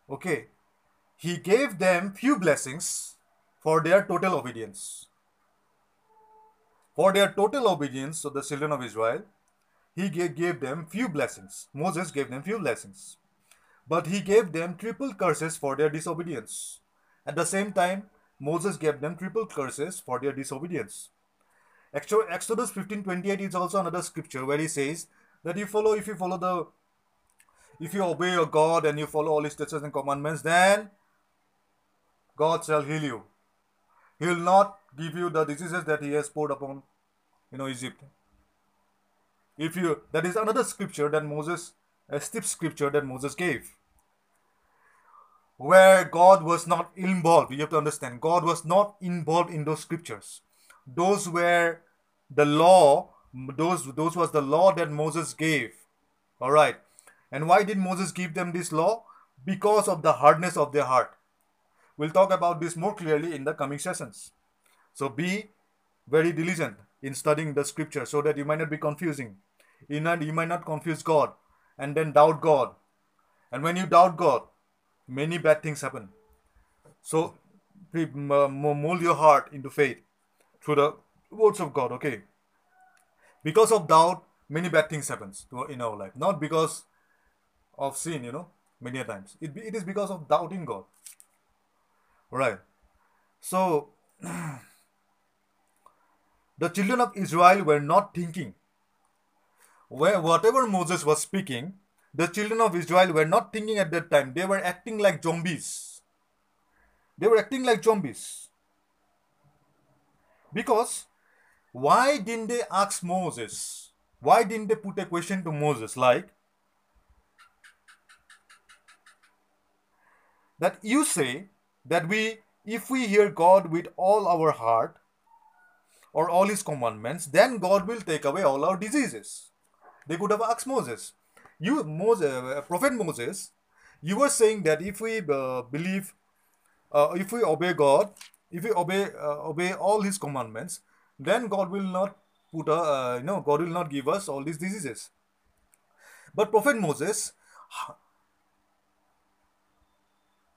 Okay. He gave them few blessings for their total obedience. For their total obedience, so the children of Israel, he gave them few blessings. Moses gave them few blessings. But he gave them triple curses for their disobedience. At the same time, Moses gave them triple curses for their disobedience. Exodus 15:28 is also another scripture where he says that you follow if you follow the if you obey your God and you follow all his statutes and commandments, then God shall heal you. He will not give you the diseases that he has poured upon you know Egypt. If you that is another scripture that Moses a steep scripture that Moses gave. Where God was not involved. You have to understand, God was not involved in those scriptures those were the law those those was the law that moses gave. All right. And why did moses give them this law? Because of the hardness of their heart. We'll talk about this more clearly in the coming sessions. So be very diligent in studying the scripture so that you might not be confusing. You, not, you might not confuse god and then doubt god. And when you doubt god many bad things happen. So uh, mold your heart into faith through the words of God. Okay. Because of doubt, many bad things happens in our life. Not because of sin, you know, many times. It, it is because of doubting God. Right. So, the children of Israel were not thinking. Where whatever Moses was speaking, the children of Israel were not thinking at that time. They were acting like zombies. They were acting like zombies. Because why didn't they ask Moses? Why didn't they put a question to Moses like that you say that we if we hear God with all our heart or all his commandments, then God will take away all our diseases. They could have asked Moses. You, Moses, uh, Prophet Moses, you were saying that if we uh, believe, uh, if we obey God, if we obey uh, obey all his commandments then god will not put a uh, you know god will not give us all these diseases. But prophet moses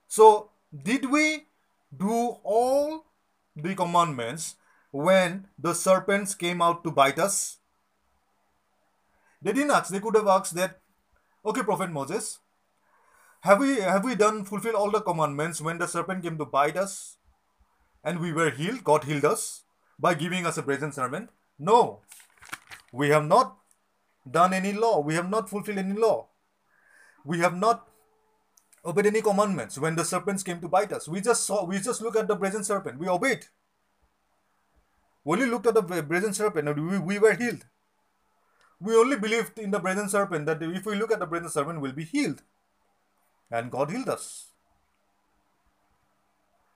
so did we do all the commandments when the serpents came out to bite us? They didn't ask. They could have asked that okay prophet moses have we have we done fulfill all the commandments when the serpent came to bite us and we were healed, God healed us by giving us a brazen serpent? No. We have not done any law. We have not fulfilled any law. We have not obeyed any commandments when the serpents came to bite us. We just saw, we just look at the brazen serpent. We obeyed. Only looked at the brazen serpent and we, we were healed. We only believed in the brazen serpent that if we look at the brazen serpent, we'll be healed. And God healed us.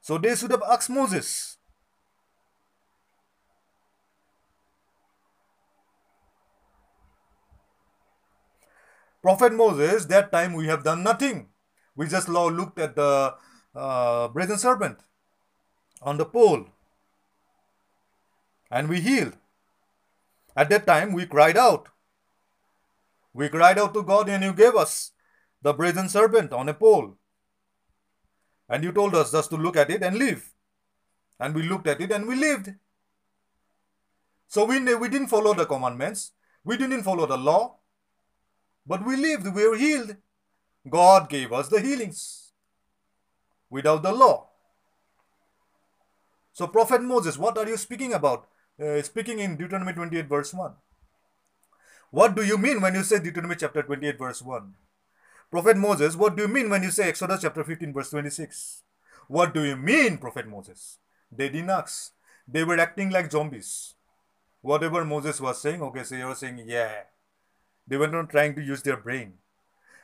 So they should have asked Moses. Prophet Moses, that time we have done nothing. We just now looked at the uh, brazen serpent on the pole and we healed. At that time, we cried out. We cried out to God, and you gave us the brazen serpent on a pole. And you told us just to look at it and live. And we looked at it and we lived. So we, we didn't follow the commandments. We didn't follow the law. But we lived. We were healed. God gave us the healings without the law. So, Prophet Moses, what are you speaking about? Uh, speaking in Deuteronomy 28, verse 1. What do you mean when you say Deuteronomy chapter 28, verse 1? Prophet Moses, what do you mean when you say Exodus chapter 15, verse 26? What do you mean, Prophet Moses? They didn't ask. They were acting like zombies. Whatever Moses was saying, okay, so you were saying, yeah. They were not trying to use their brain.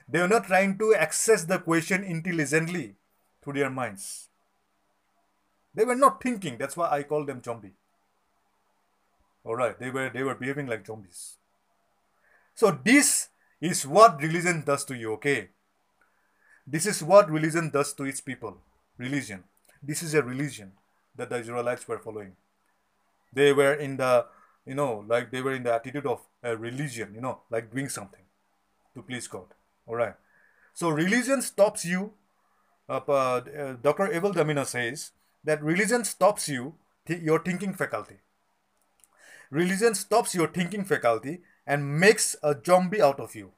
They were not trying to access the question intelligently through their minds. They were not thinking. That's why I call them zombie. Alright, they were they were behaving like zombies. So this is what religion does to you, okay? This is what religion does to its people. Religion. This is a religion that the Israelites were following. They were in the, you know, like they were in the attitude of a religion, you know, like doing something to please God. All right. So religion stops you. Uh, uh, Dr. Abel Damina says that religion stops you, th- your thinking faculty. Religion stops your thinking faculty and makes a zombie out of you.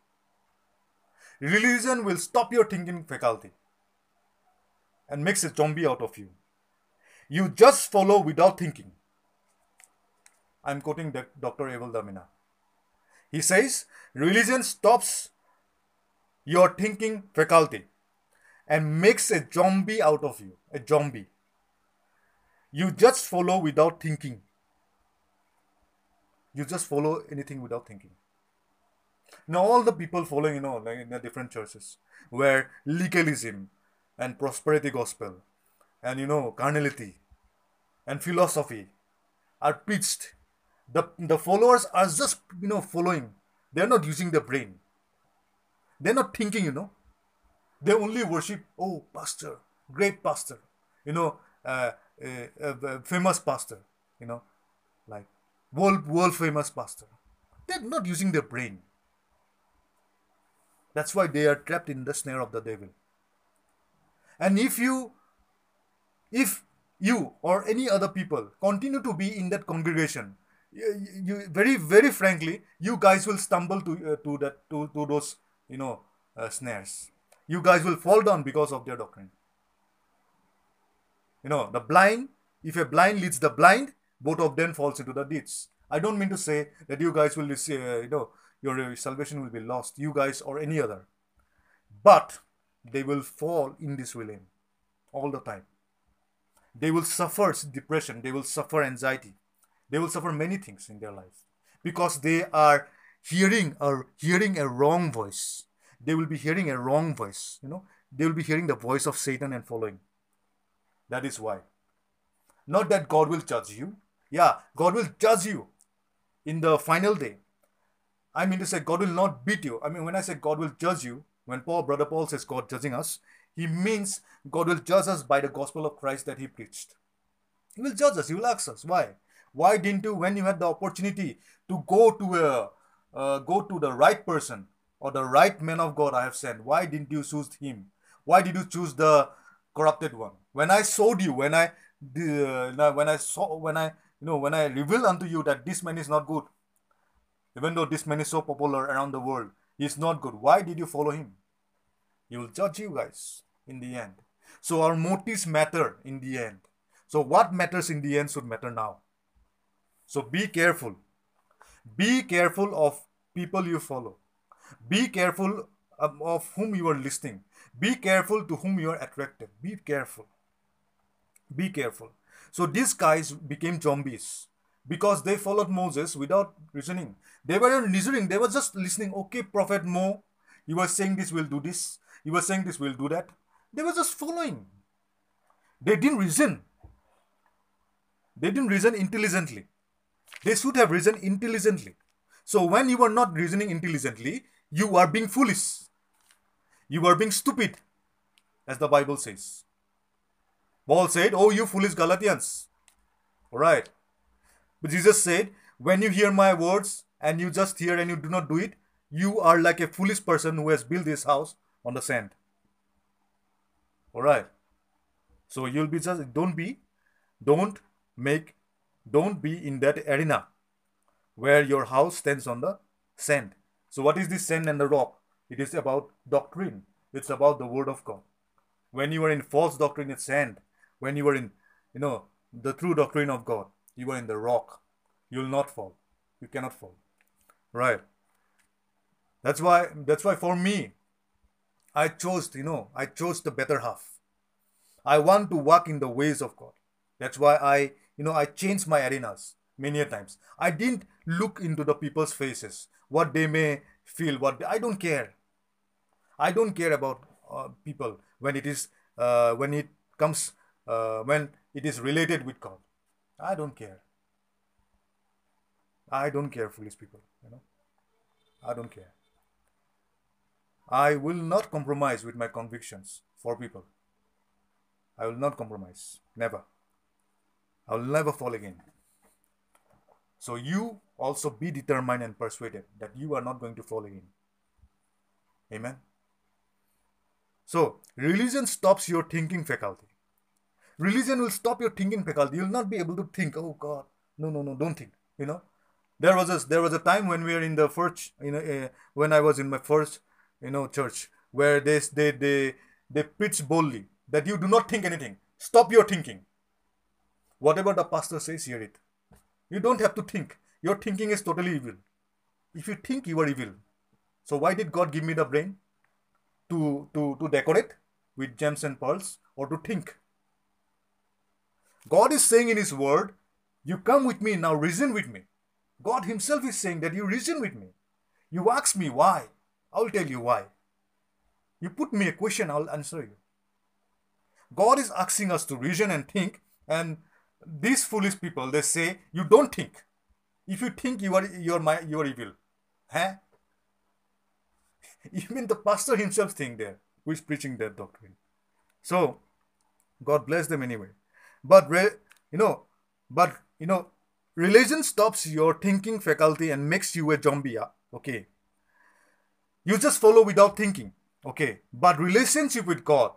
Religion will stop your thinking faculty and makes a zombie out of you. You just follow without thinking. I'm quoting Dr. Abel Damina. He says, religion stops your thinking faculty and makes a zombie out of you. A zombie. You just follow without thinking. You just follow anything without thinking. Now, all the people following, you know, like in the different churches, where legalism and prosperity gospel and, you know, carnality and philosophy are preached, the, the followers are just, you know, following. They're not using their brain. They're not thinking, you know. They only worship, oh, pastor, great pastor, you know, uh, uh, uh, famous pastor, you know, like world world famous pastor. They're not using their brain. That's why they are trapped in the snare of the devil. And if you, if you or any other people continue to be in that congregation, you, you very very frankly, you guys will stumble to uh, to that to to those you know uh, snares. You guys will fall down because of their doctrine. You know the blind. If a blind leads the blind, both of them falls into the ditch. I don't mean to say that you guys will receive, uh, you know, your salvation will be lost, you guys or any other. But they will fall in this realm all the time. They will suffer depression, they will suffer anxiety, they will suffer many things in their life because they are hearing or hearing a wrong voice. They will be hearing a wrong voice, you know, they will be hearing the voice of Satan and following. That is why. Not that God will judge you. Yeah, God will judge you in the final day. I mean to say, God will not beat you. I mean, when I say God will judge you, when Paul, brother Paul says God judging us, he means God will judge us by the gospel of Christ that he preached. He will judge us. He will ask us, why? Why didn't you, when you had the opportunity to go to a, uh, go to the right person or the right man of God I have sent, why didn't you choose him? Why did you choose the corrupted one? When I showed you, when I, uh, when I saw, when I you know, when I reveal unto you that this man is not good, even though this man is so popular around the world, he is not good. Why did you follow him? He will judge you guys in the end. So our motives matter in the end. So what matters in the end should matter now. So be careful. Be careful of people you follow. Be careful of whom you are listening. Be careful to whom you are attracted. Be careful. Be careful. So these guys became zombies because they followed Moses without reasoning. They weren't reasoning, they were just listening. Okay, Prophet Mo, you were saying this will do this, you were saying this will do that. They were just following. They didn't reason. They didn't reason intelligently. They should have reasoned intelligently. So when you are not reasoning intelligently, you are being foolish. You are being stupid, as the Bible says. Paul said, Oh, you foolish Galatians. Alright. But Jesus said, When you hear my words and you just hear and you do not do it, you are like a foolish person who has built his house on the sand. Alright. So you'll be just, don't be, don't make, don't be in that arena where your house stands on the sand. So what is this sand and the rock? It is about doctrine. It's about the word of God. When you are in false doctrine, it's sand when you were in, you know, the true doctrine of God, you were in the rock. You will not fall. You cannot fall. Right. That's why, that's why for me, I chose, you know, I chose the better half. I want to walk in the ways of God. That's why I, you know, I changed my arenas many a times. I didn't look into the people's faces, what they may feel, what they, I don't care. I don't care about uh, people when it is uh, when it comes uh, when it is related with God. I don't care. I don't care, foolish people. You know, I don't care. I will not compromise with my convictions for people. I will not compromise. Never. I will never fall again. So you also be determined and persuaded that you are not going to fall in. Amen. So, religion stops your thinking faculty. Religion will stop your thinking faculty. You'll not be able to think, oh God, no, no, no, don't think. You know, there was a there was a time when we were in the first, you know, uh, when I was in my first, you know, church where they they they they preach boldly that you do not think anything. Stop your thinking. Whatever the pastor says, hear it. You don't have to think. Your thinking is totally evil. If you think you are evil, so why did God give me the brain? To, to, to decorate with gems and pearls or to think? God is saying in His word, You come with me, now reason with me. God Himself is saying that you reason with me. You ask me why. I'll tell you why. You put me a question, I'll answer you. God is asking us to reason and think, and these foolish people they say you don't think. If you think you are you are my you are evil. Huh? Even the pastor himself think there who is preaching that doctrine. So God bless them anyway. But you know, but you know, religion stops your thinking faculty and makes you a zombie. Okay. You just follow without thinking. Okay. But relationship with God,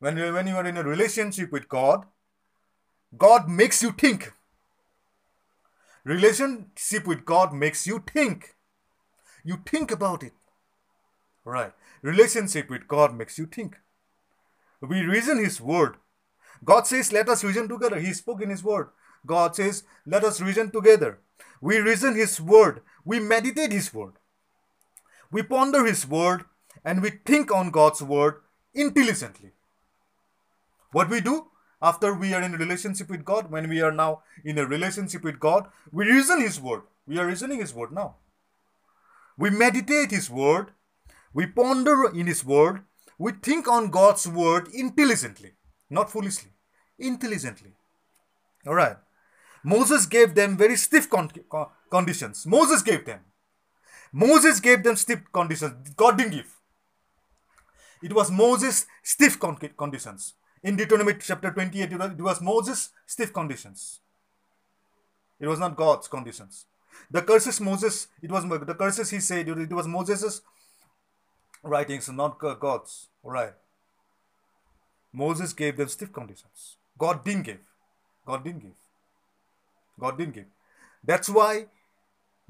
when, when you are in a relationship with God, God makes you think. Relationship with God makes you think. You think about it. Right. Relationship with God makes you think. We reason His word. God says, Let us reason together. He spoke in His word. God says, Let us reason together. We reason His word. We meditate His word. We ponder His word and we think on God's word intelligently. What we do? after we are in relationship with God, when we are now in a relationship with God, we reason His word. We are reasoning His word now. We meditate His word. We ponder in His word. We think on God's word intelligently, not foolishly, intelligently. All right. Moses gave them very stiff con- con- conditions. Moses gave them. Moses gave them stiff conditions. God didn't give. It was Moses' stiff con- conditions. In Deuteronomy chapter 28, it was Moses' stiff conditions. It was not God's conditions. The curses Moses, it was the curses he said, it was Moses' writings, not God's. All right. Moses gave them stiff conditions. God didn't give. God didn't give. God didn't give. That's why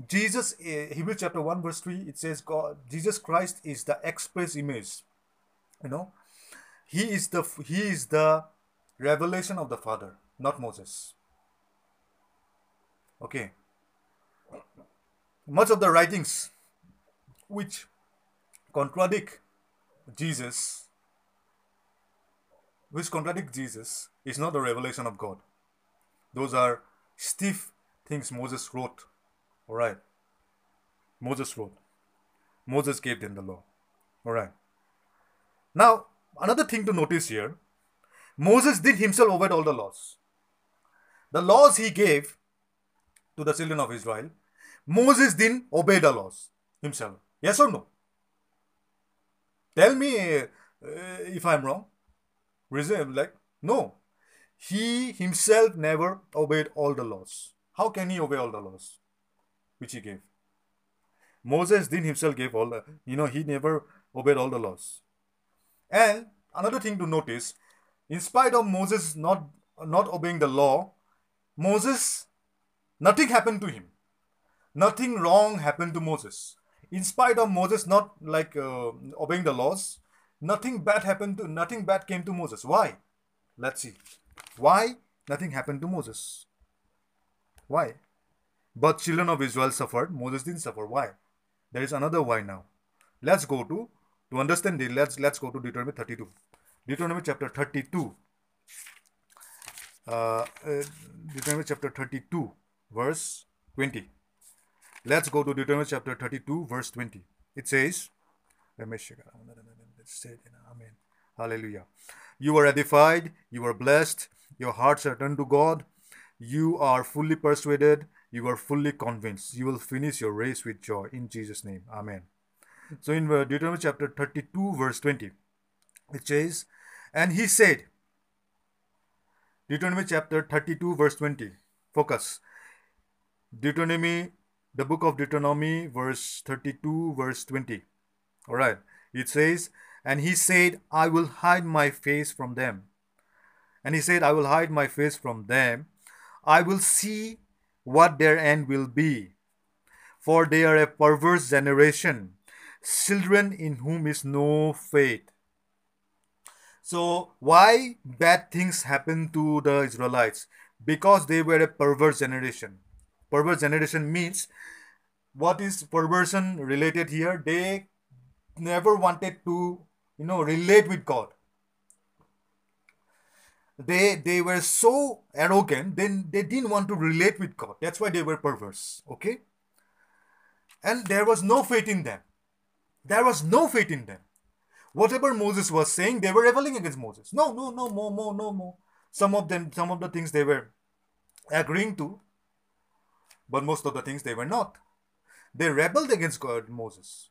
Jesus, eh, Hebrews chapter 1, verse 3, it says God, Jesus Christ is the express image. You know, he is the he is the revelation of the Father, not Moses. Okay. Much of the writings which contradict Jesus, which contradict Jesus, is not the revelation of God. Those are stiff things Moses wrote. Alright. Moses wrote. Moses gave them the law. Alright. Now, another thing to notice here Moses did himself obey all the laws. The laws he gave to the children of Israel, Moses didn't obey the laws himself. Yes or no? Tell me uh, if I'm wrong. Reason like no. He himself never obeyed all the laws. How can he obey all the laws which he gave? Moses didn't himself give all the, you know, he never obeyed all the laws. And another thing to notice, in spite of Moses not, not obeying the law, Moses, nothing happened to him. Nothing wrong happened to Moses. In spite of Moses not like uh, obeying the laws, nothing bad happened to nothing bad came to Moses. Why? Let's see. Why nothing happened to Moses? Why? But children of Israel suffered. Moses didn't suffer. Why? There is another why now. Let's go to to understand this, let's let's go to Deuteronomy 32. Deuteronomy chapter 32. Uh, uh, Deuteronomy chapter 32, verse 20. Let's go to Deuteronomy chapter 32, verse 20. It says, Amen. Hallelujah. You are edified, you are blessed, your hearts are turned to God, you are fully persuaded, you are fully convinced. You will finish your race with joy in Jesus' name. Amen. So in uh, Deuteronomy chapter 32, verse 20, it says, And he said, Deuteronomy chapter 32, verse 20, focus. Deuteronomy the book of Deuteronomy, verse 32, verse 20. All right. It says, And he said, I will hide my face from them. And he said, I will hide my face from them. I will see what their end will be. For they are a perverse generation, children in whom is no faith. So, why bad things happened to the Israelites? Because they were a perverse generation. Perverse generation means what is perversion related here? They never wanted to, you know, relate with God. They they were so arrogant, then they didn't want to relate with God. That's why they were perverse. Okay? And there was no faith in them. There was no faith in them. Whatever Moses was saying, they were rebelling against Moses. No, no, no, more, more, no more. Some of them, some of the things they were agreeing to, but most of the things they were not. They rebelled against God, Moses.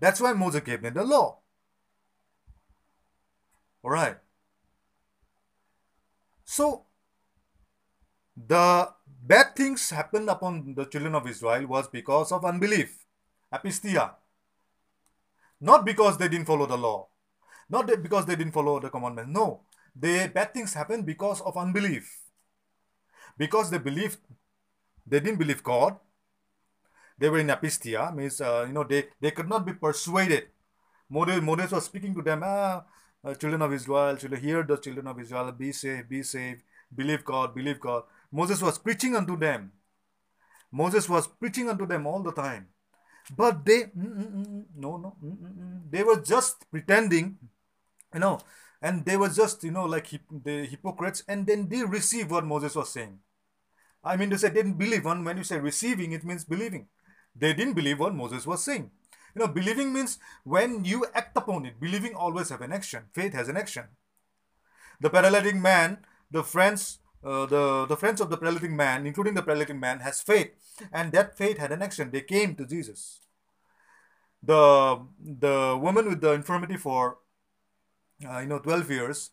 That's why Moses gave them the law. All right. So, the bad things happened upon the children of Israel was because of unbelief, apistia. Not because they didn't follow the law, not because they didn't follow the commandments. No, the bad things happened because of unbelief. Because they believed, they didn't believe God. They were in apistia, means uh, you know they they could not be persuaded. Moses, Moses was speaking to them, ah, uh, children of Israel, children, hear the children of Israel, be saved, be saved, believe God, believe God. Moses was preaching unto them. Moses was preaching unto them all the time. But they, mm, mm, mm, no, no, they were just pretending, you know, and they were just, you know, like the hypocrites, and then they received what Moses was saying. I mean to say, they didn't believe. When, when you say receiving, it means believing. They didn't believe what Moses was saying. You know, believing means when you act upon it. Believing always have an action. Faith has an action. The paralytic man, the friends, uh, the, the friends of the paralytic man, including the paralytic man, has faith. And that faith had an action. They came to Jesus. The, the woman with the infirmity for, uh, you know, 12 years,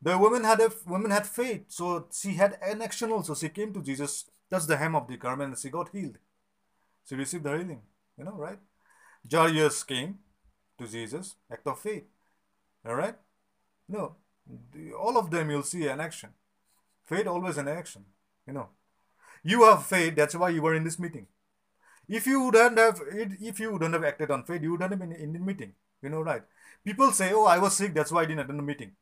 the woman had a woman had faith. So she had an action also. She came to Jesus, touched the hem of the garment, and she got healed. She received the healing. You know, right? Jairus came to Jesus, act of faith. All right? No, all of them you'll see an action. Faith always an action. You know, you have faith. That's why you were in this meeting. If you wouldn't have, if you wouldn't have acted on faith, you wouldn't have been in the meeting. You know, right? People say, "Oh, I was sick. That's why I didn't attend the meeting."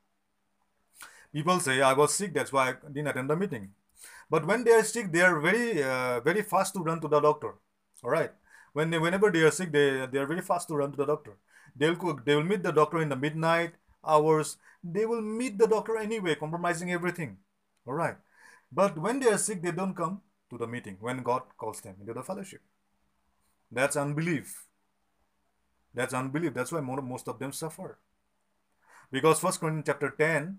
People say, "I was sick. That's why I didn't attend the meeting." But when they are sick, they are very, uh, very fast to run to the doctor. All right when they, whenever they are sick, they, they are very fast to run to the doctor. They'll cook, they will meet the doctor in the midnight hours. They will meet the doctor anyway, compromising everything. All right. But when they are sick, they don't come to the meeting when God calls them into the fellowship. That's unbelief. That's unbelief. That's why most of them suffer. Because First Corinthians chapter 10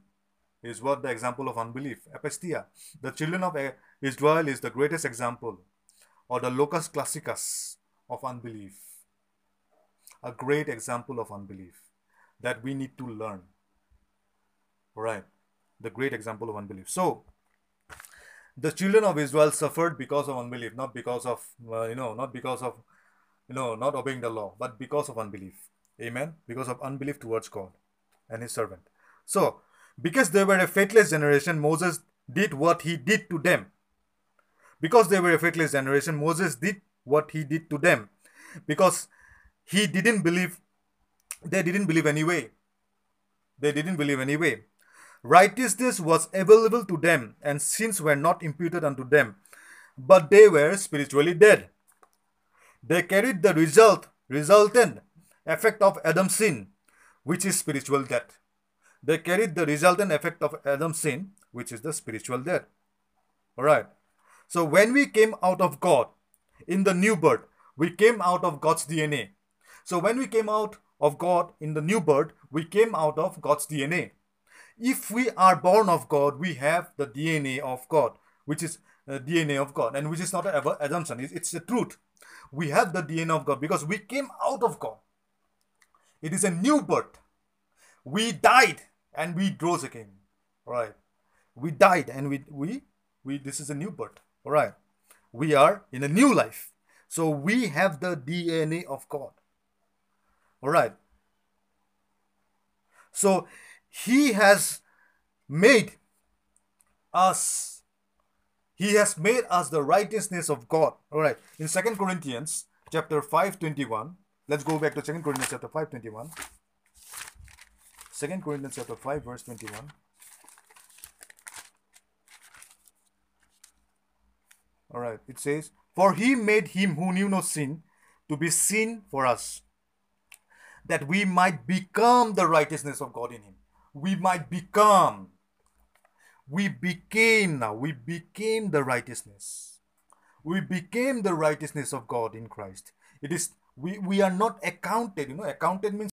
is what the example of unbelief. Apistia. The children of eh, Israel is the greatest example. Or the locus classicus of unbelief. A great example of unbelief that we need to learn. Right? The great example of unbelief. So, the children of Israel suffered because of unbelief, not because of, uh, you know, not because of, you know, not obeying the law, but because of unbelief. Amen? Because of unbelief towards God and his servant. So, because they were a faithless generation, Moses did what he did to them. Because they were a faithless generation, Moses did what he did to them. Because he didn't believe they didn't believe anyway. They didn't believe anyway. Righteousness was available to them and sins were not imputed unto them but they were spiritually dead. They carried the result resultant effect of adam's sin which is spiritual death. They carried the resultant effect of adam's sin which is the spiritual death. All right so when we came out of god in the new birth. We came out of God's DNA. So when we came out of God in the new birth, we came out of God's DNA. If we are born of God, we have the DNA of God, which is uh, the DNA of God, and which is not an assumption, it's the truth. We have the DNA of God because we came out of God. It is a new birth. We died and we rose again. All right. We died and we we we this is a new birth. All right we are in a new life. So we have the DNA of God. All right. So he has made us he has made us the righteousness of God. All right. In Second Corinthians chapter 5:21, let's go back to Second Corinthians chapter 5:21. Second Corinthians chapter 5 verse 21. All right. It says, "For he made him who knew no sin to be sin for us, that we might become the righteousness of God in him." We might become we became now we became the righteousness we became the righteousness of god in christ it is we we are not accounted you know accounted means